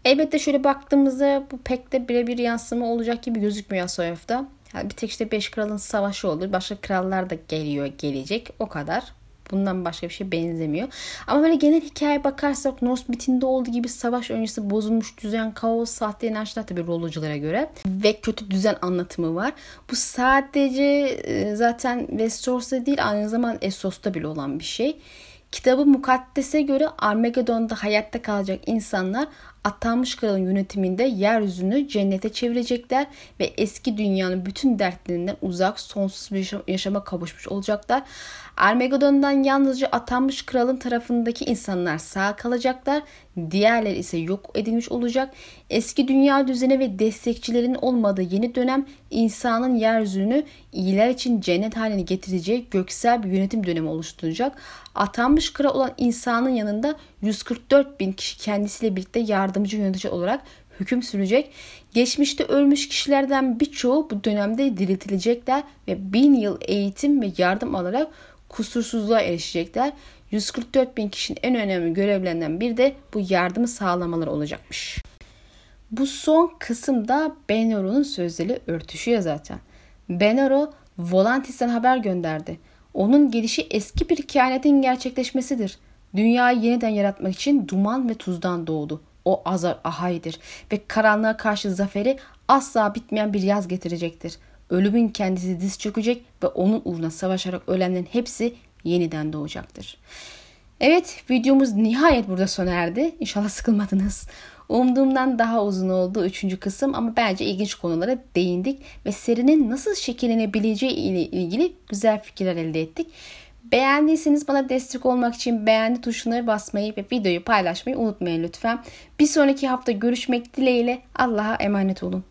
Elbette şöyle baktığımızda bu pek de birebir yansıma olacak gibi gözükmüyor Asoyev'da. Yani bir tek işte beş kralın savaşı olur. Başka krallar da geliyor gelecek. O kadar. Bundan başka bir şey benzemiyor. Ama böyle genel hikaye bakarsak Norse mitinde olduğu gibi savaş öncesi bozulmuş düzen, kaos, sahte inançlar tabii rolluculara göre ve kötü düzen anlatımı var. Bu sadece e, zaten Westeros'ta değil aynı zamanda Essos'ta bile olan bir şey. Kitabı mukaddese göre Armageddon'da hayatta kalacak insanlar atanmış kralın yönetiminde yeryüzünü cennete çevirecekler ve eski dünyanın bütün dertlerinden uzak sonsuz bir yaşama kavuşmuş olacaklar. Armageddon'dan yalnızca atanmış kralın tarafındaki insanlar sağ kalacaklar. Diğerleri ise yok edilmiş olacak. Eski dünya düzeni ve destekçilerin olmadığı yeni dönem insanın yeryüzünü iyiler için cennet haline getireceği göksel bir yönetim dönemi oluşturacak. Atanmış kral olan insanın yanında 144 bin kişi kendisiyle birlikte yardımcı yönetici olarak hüküm sürecek. Geçmişte ölmüş kişilerden birçoğu bu dönemde diriltilecekler ve bin yıl eğitim ve yardım alarak kusursuzluğa erişecekler. 144 bin kişinin en önemli görevlerinden bir de bu yardımı sağlamaları olacakmış. Bu son kısımda Benoro'nun sözleri örtüşüyor zaten. Benoro Volantis'ten haber gönderdi. Onun gelişi eski bir kehanetin gerçekleşmesidir. Dünyayı yeniden yaratmak için duman ve tuzdan doğdu. O Azar Ahay'dır ve karanlığa karşı zaferi asla bitmeyen bir yaz getirecektir. Ölümün kendisi diz çökecek ve onun uğruna savaşarak ölenlerin hepsi yeniden doğacaktır. Evet videomuz nihayet burada sona erdi. İnşallah sıkılmadınız. Umduğumdan daha uzun oldu üçüncü kısım ama bence ilginç konulara değindik ve serinin nasıl şekillenebileceği ile ilgili güzel fikirler elde ettik. Beğendiyseniz bana destek olmak için beğendi tuşuna basmayı ve videoyu paylaşmayı unutmayın lütfen. Bir sonraki hafta görüşmek dileğiyle Allah'a emanet olun.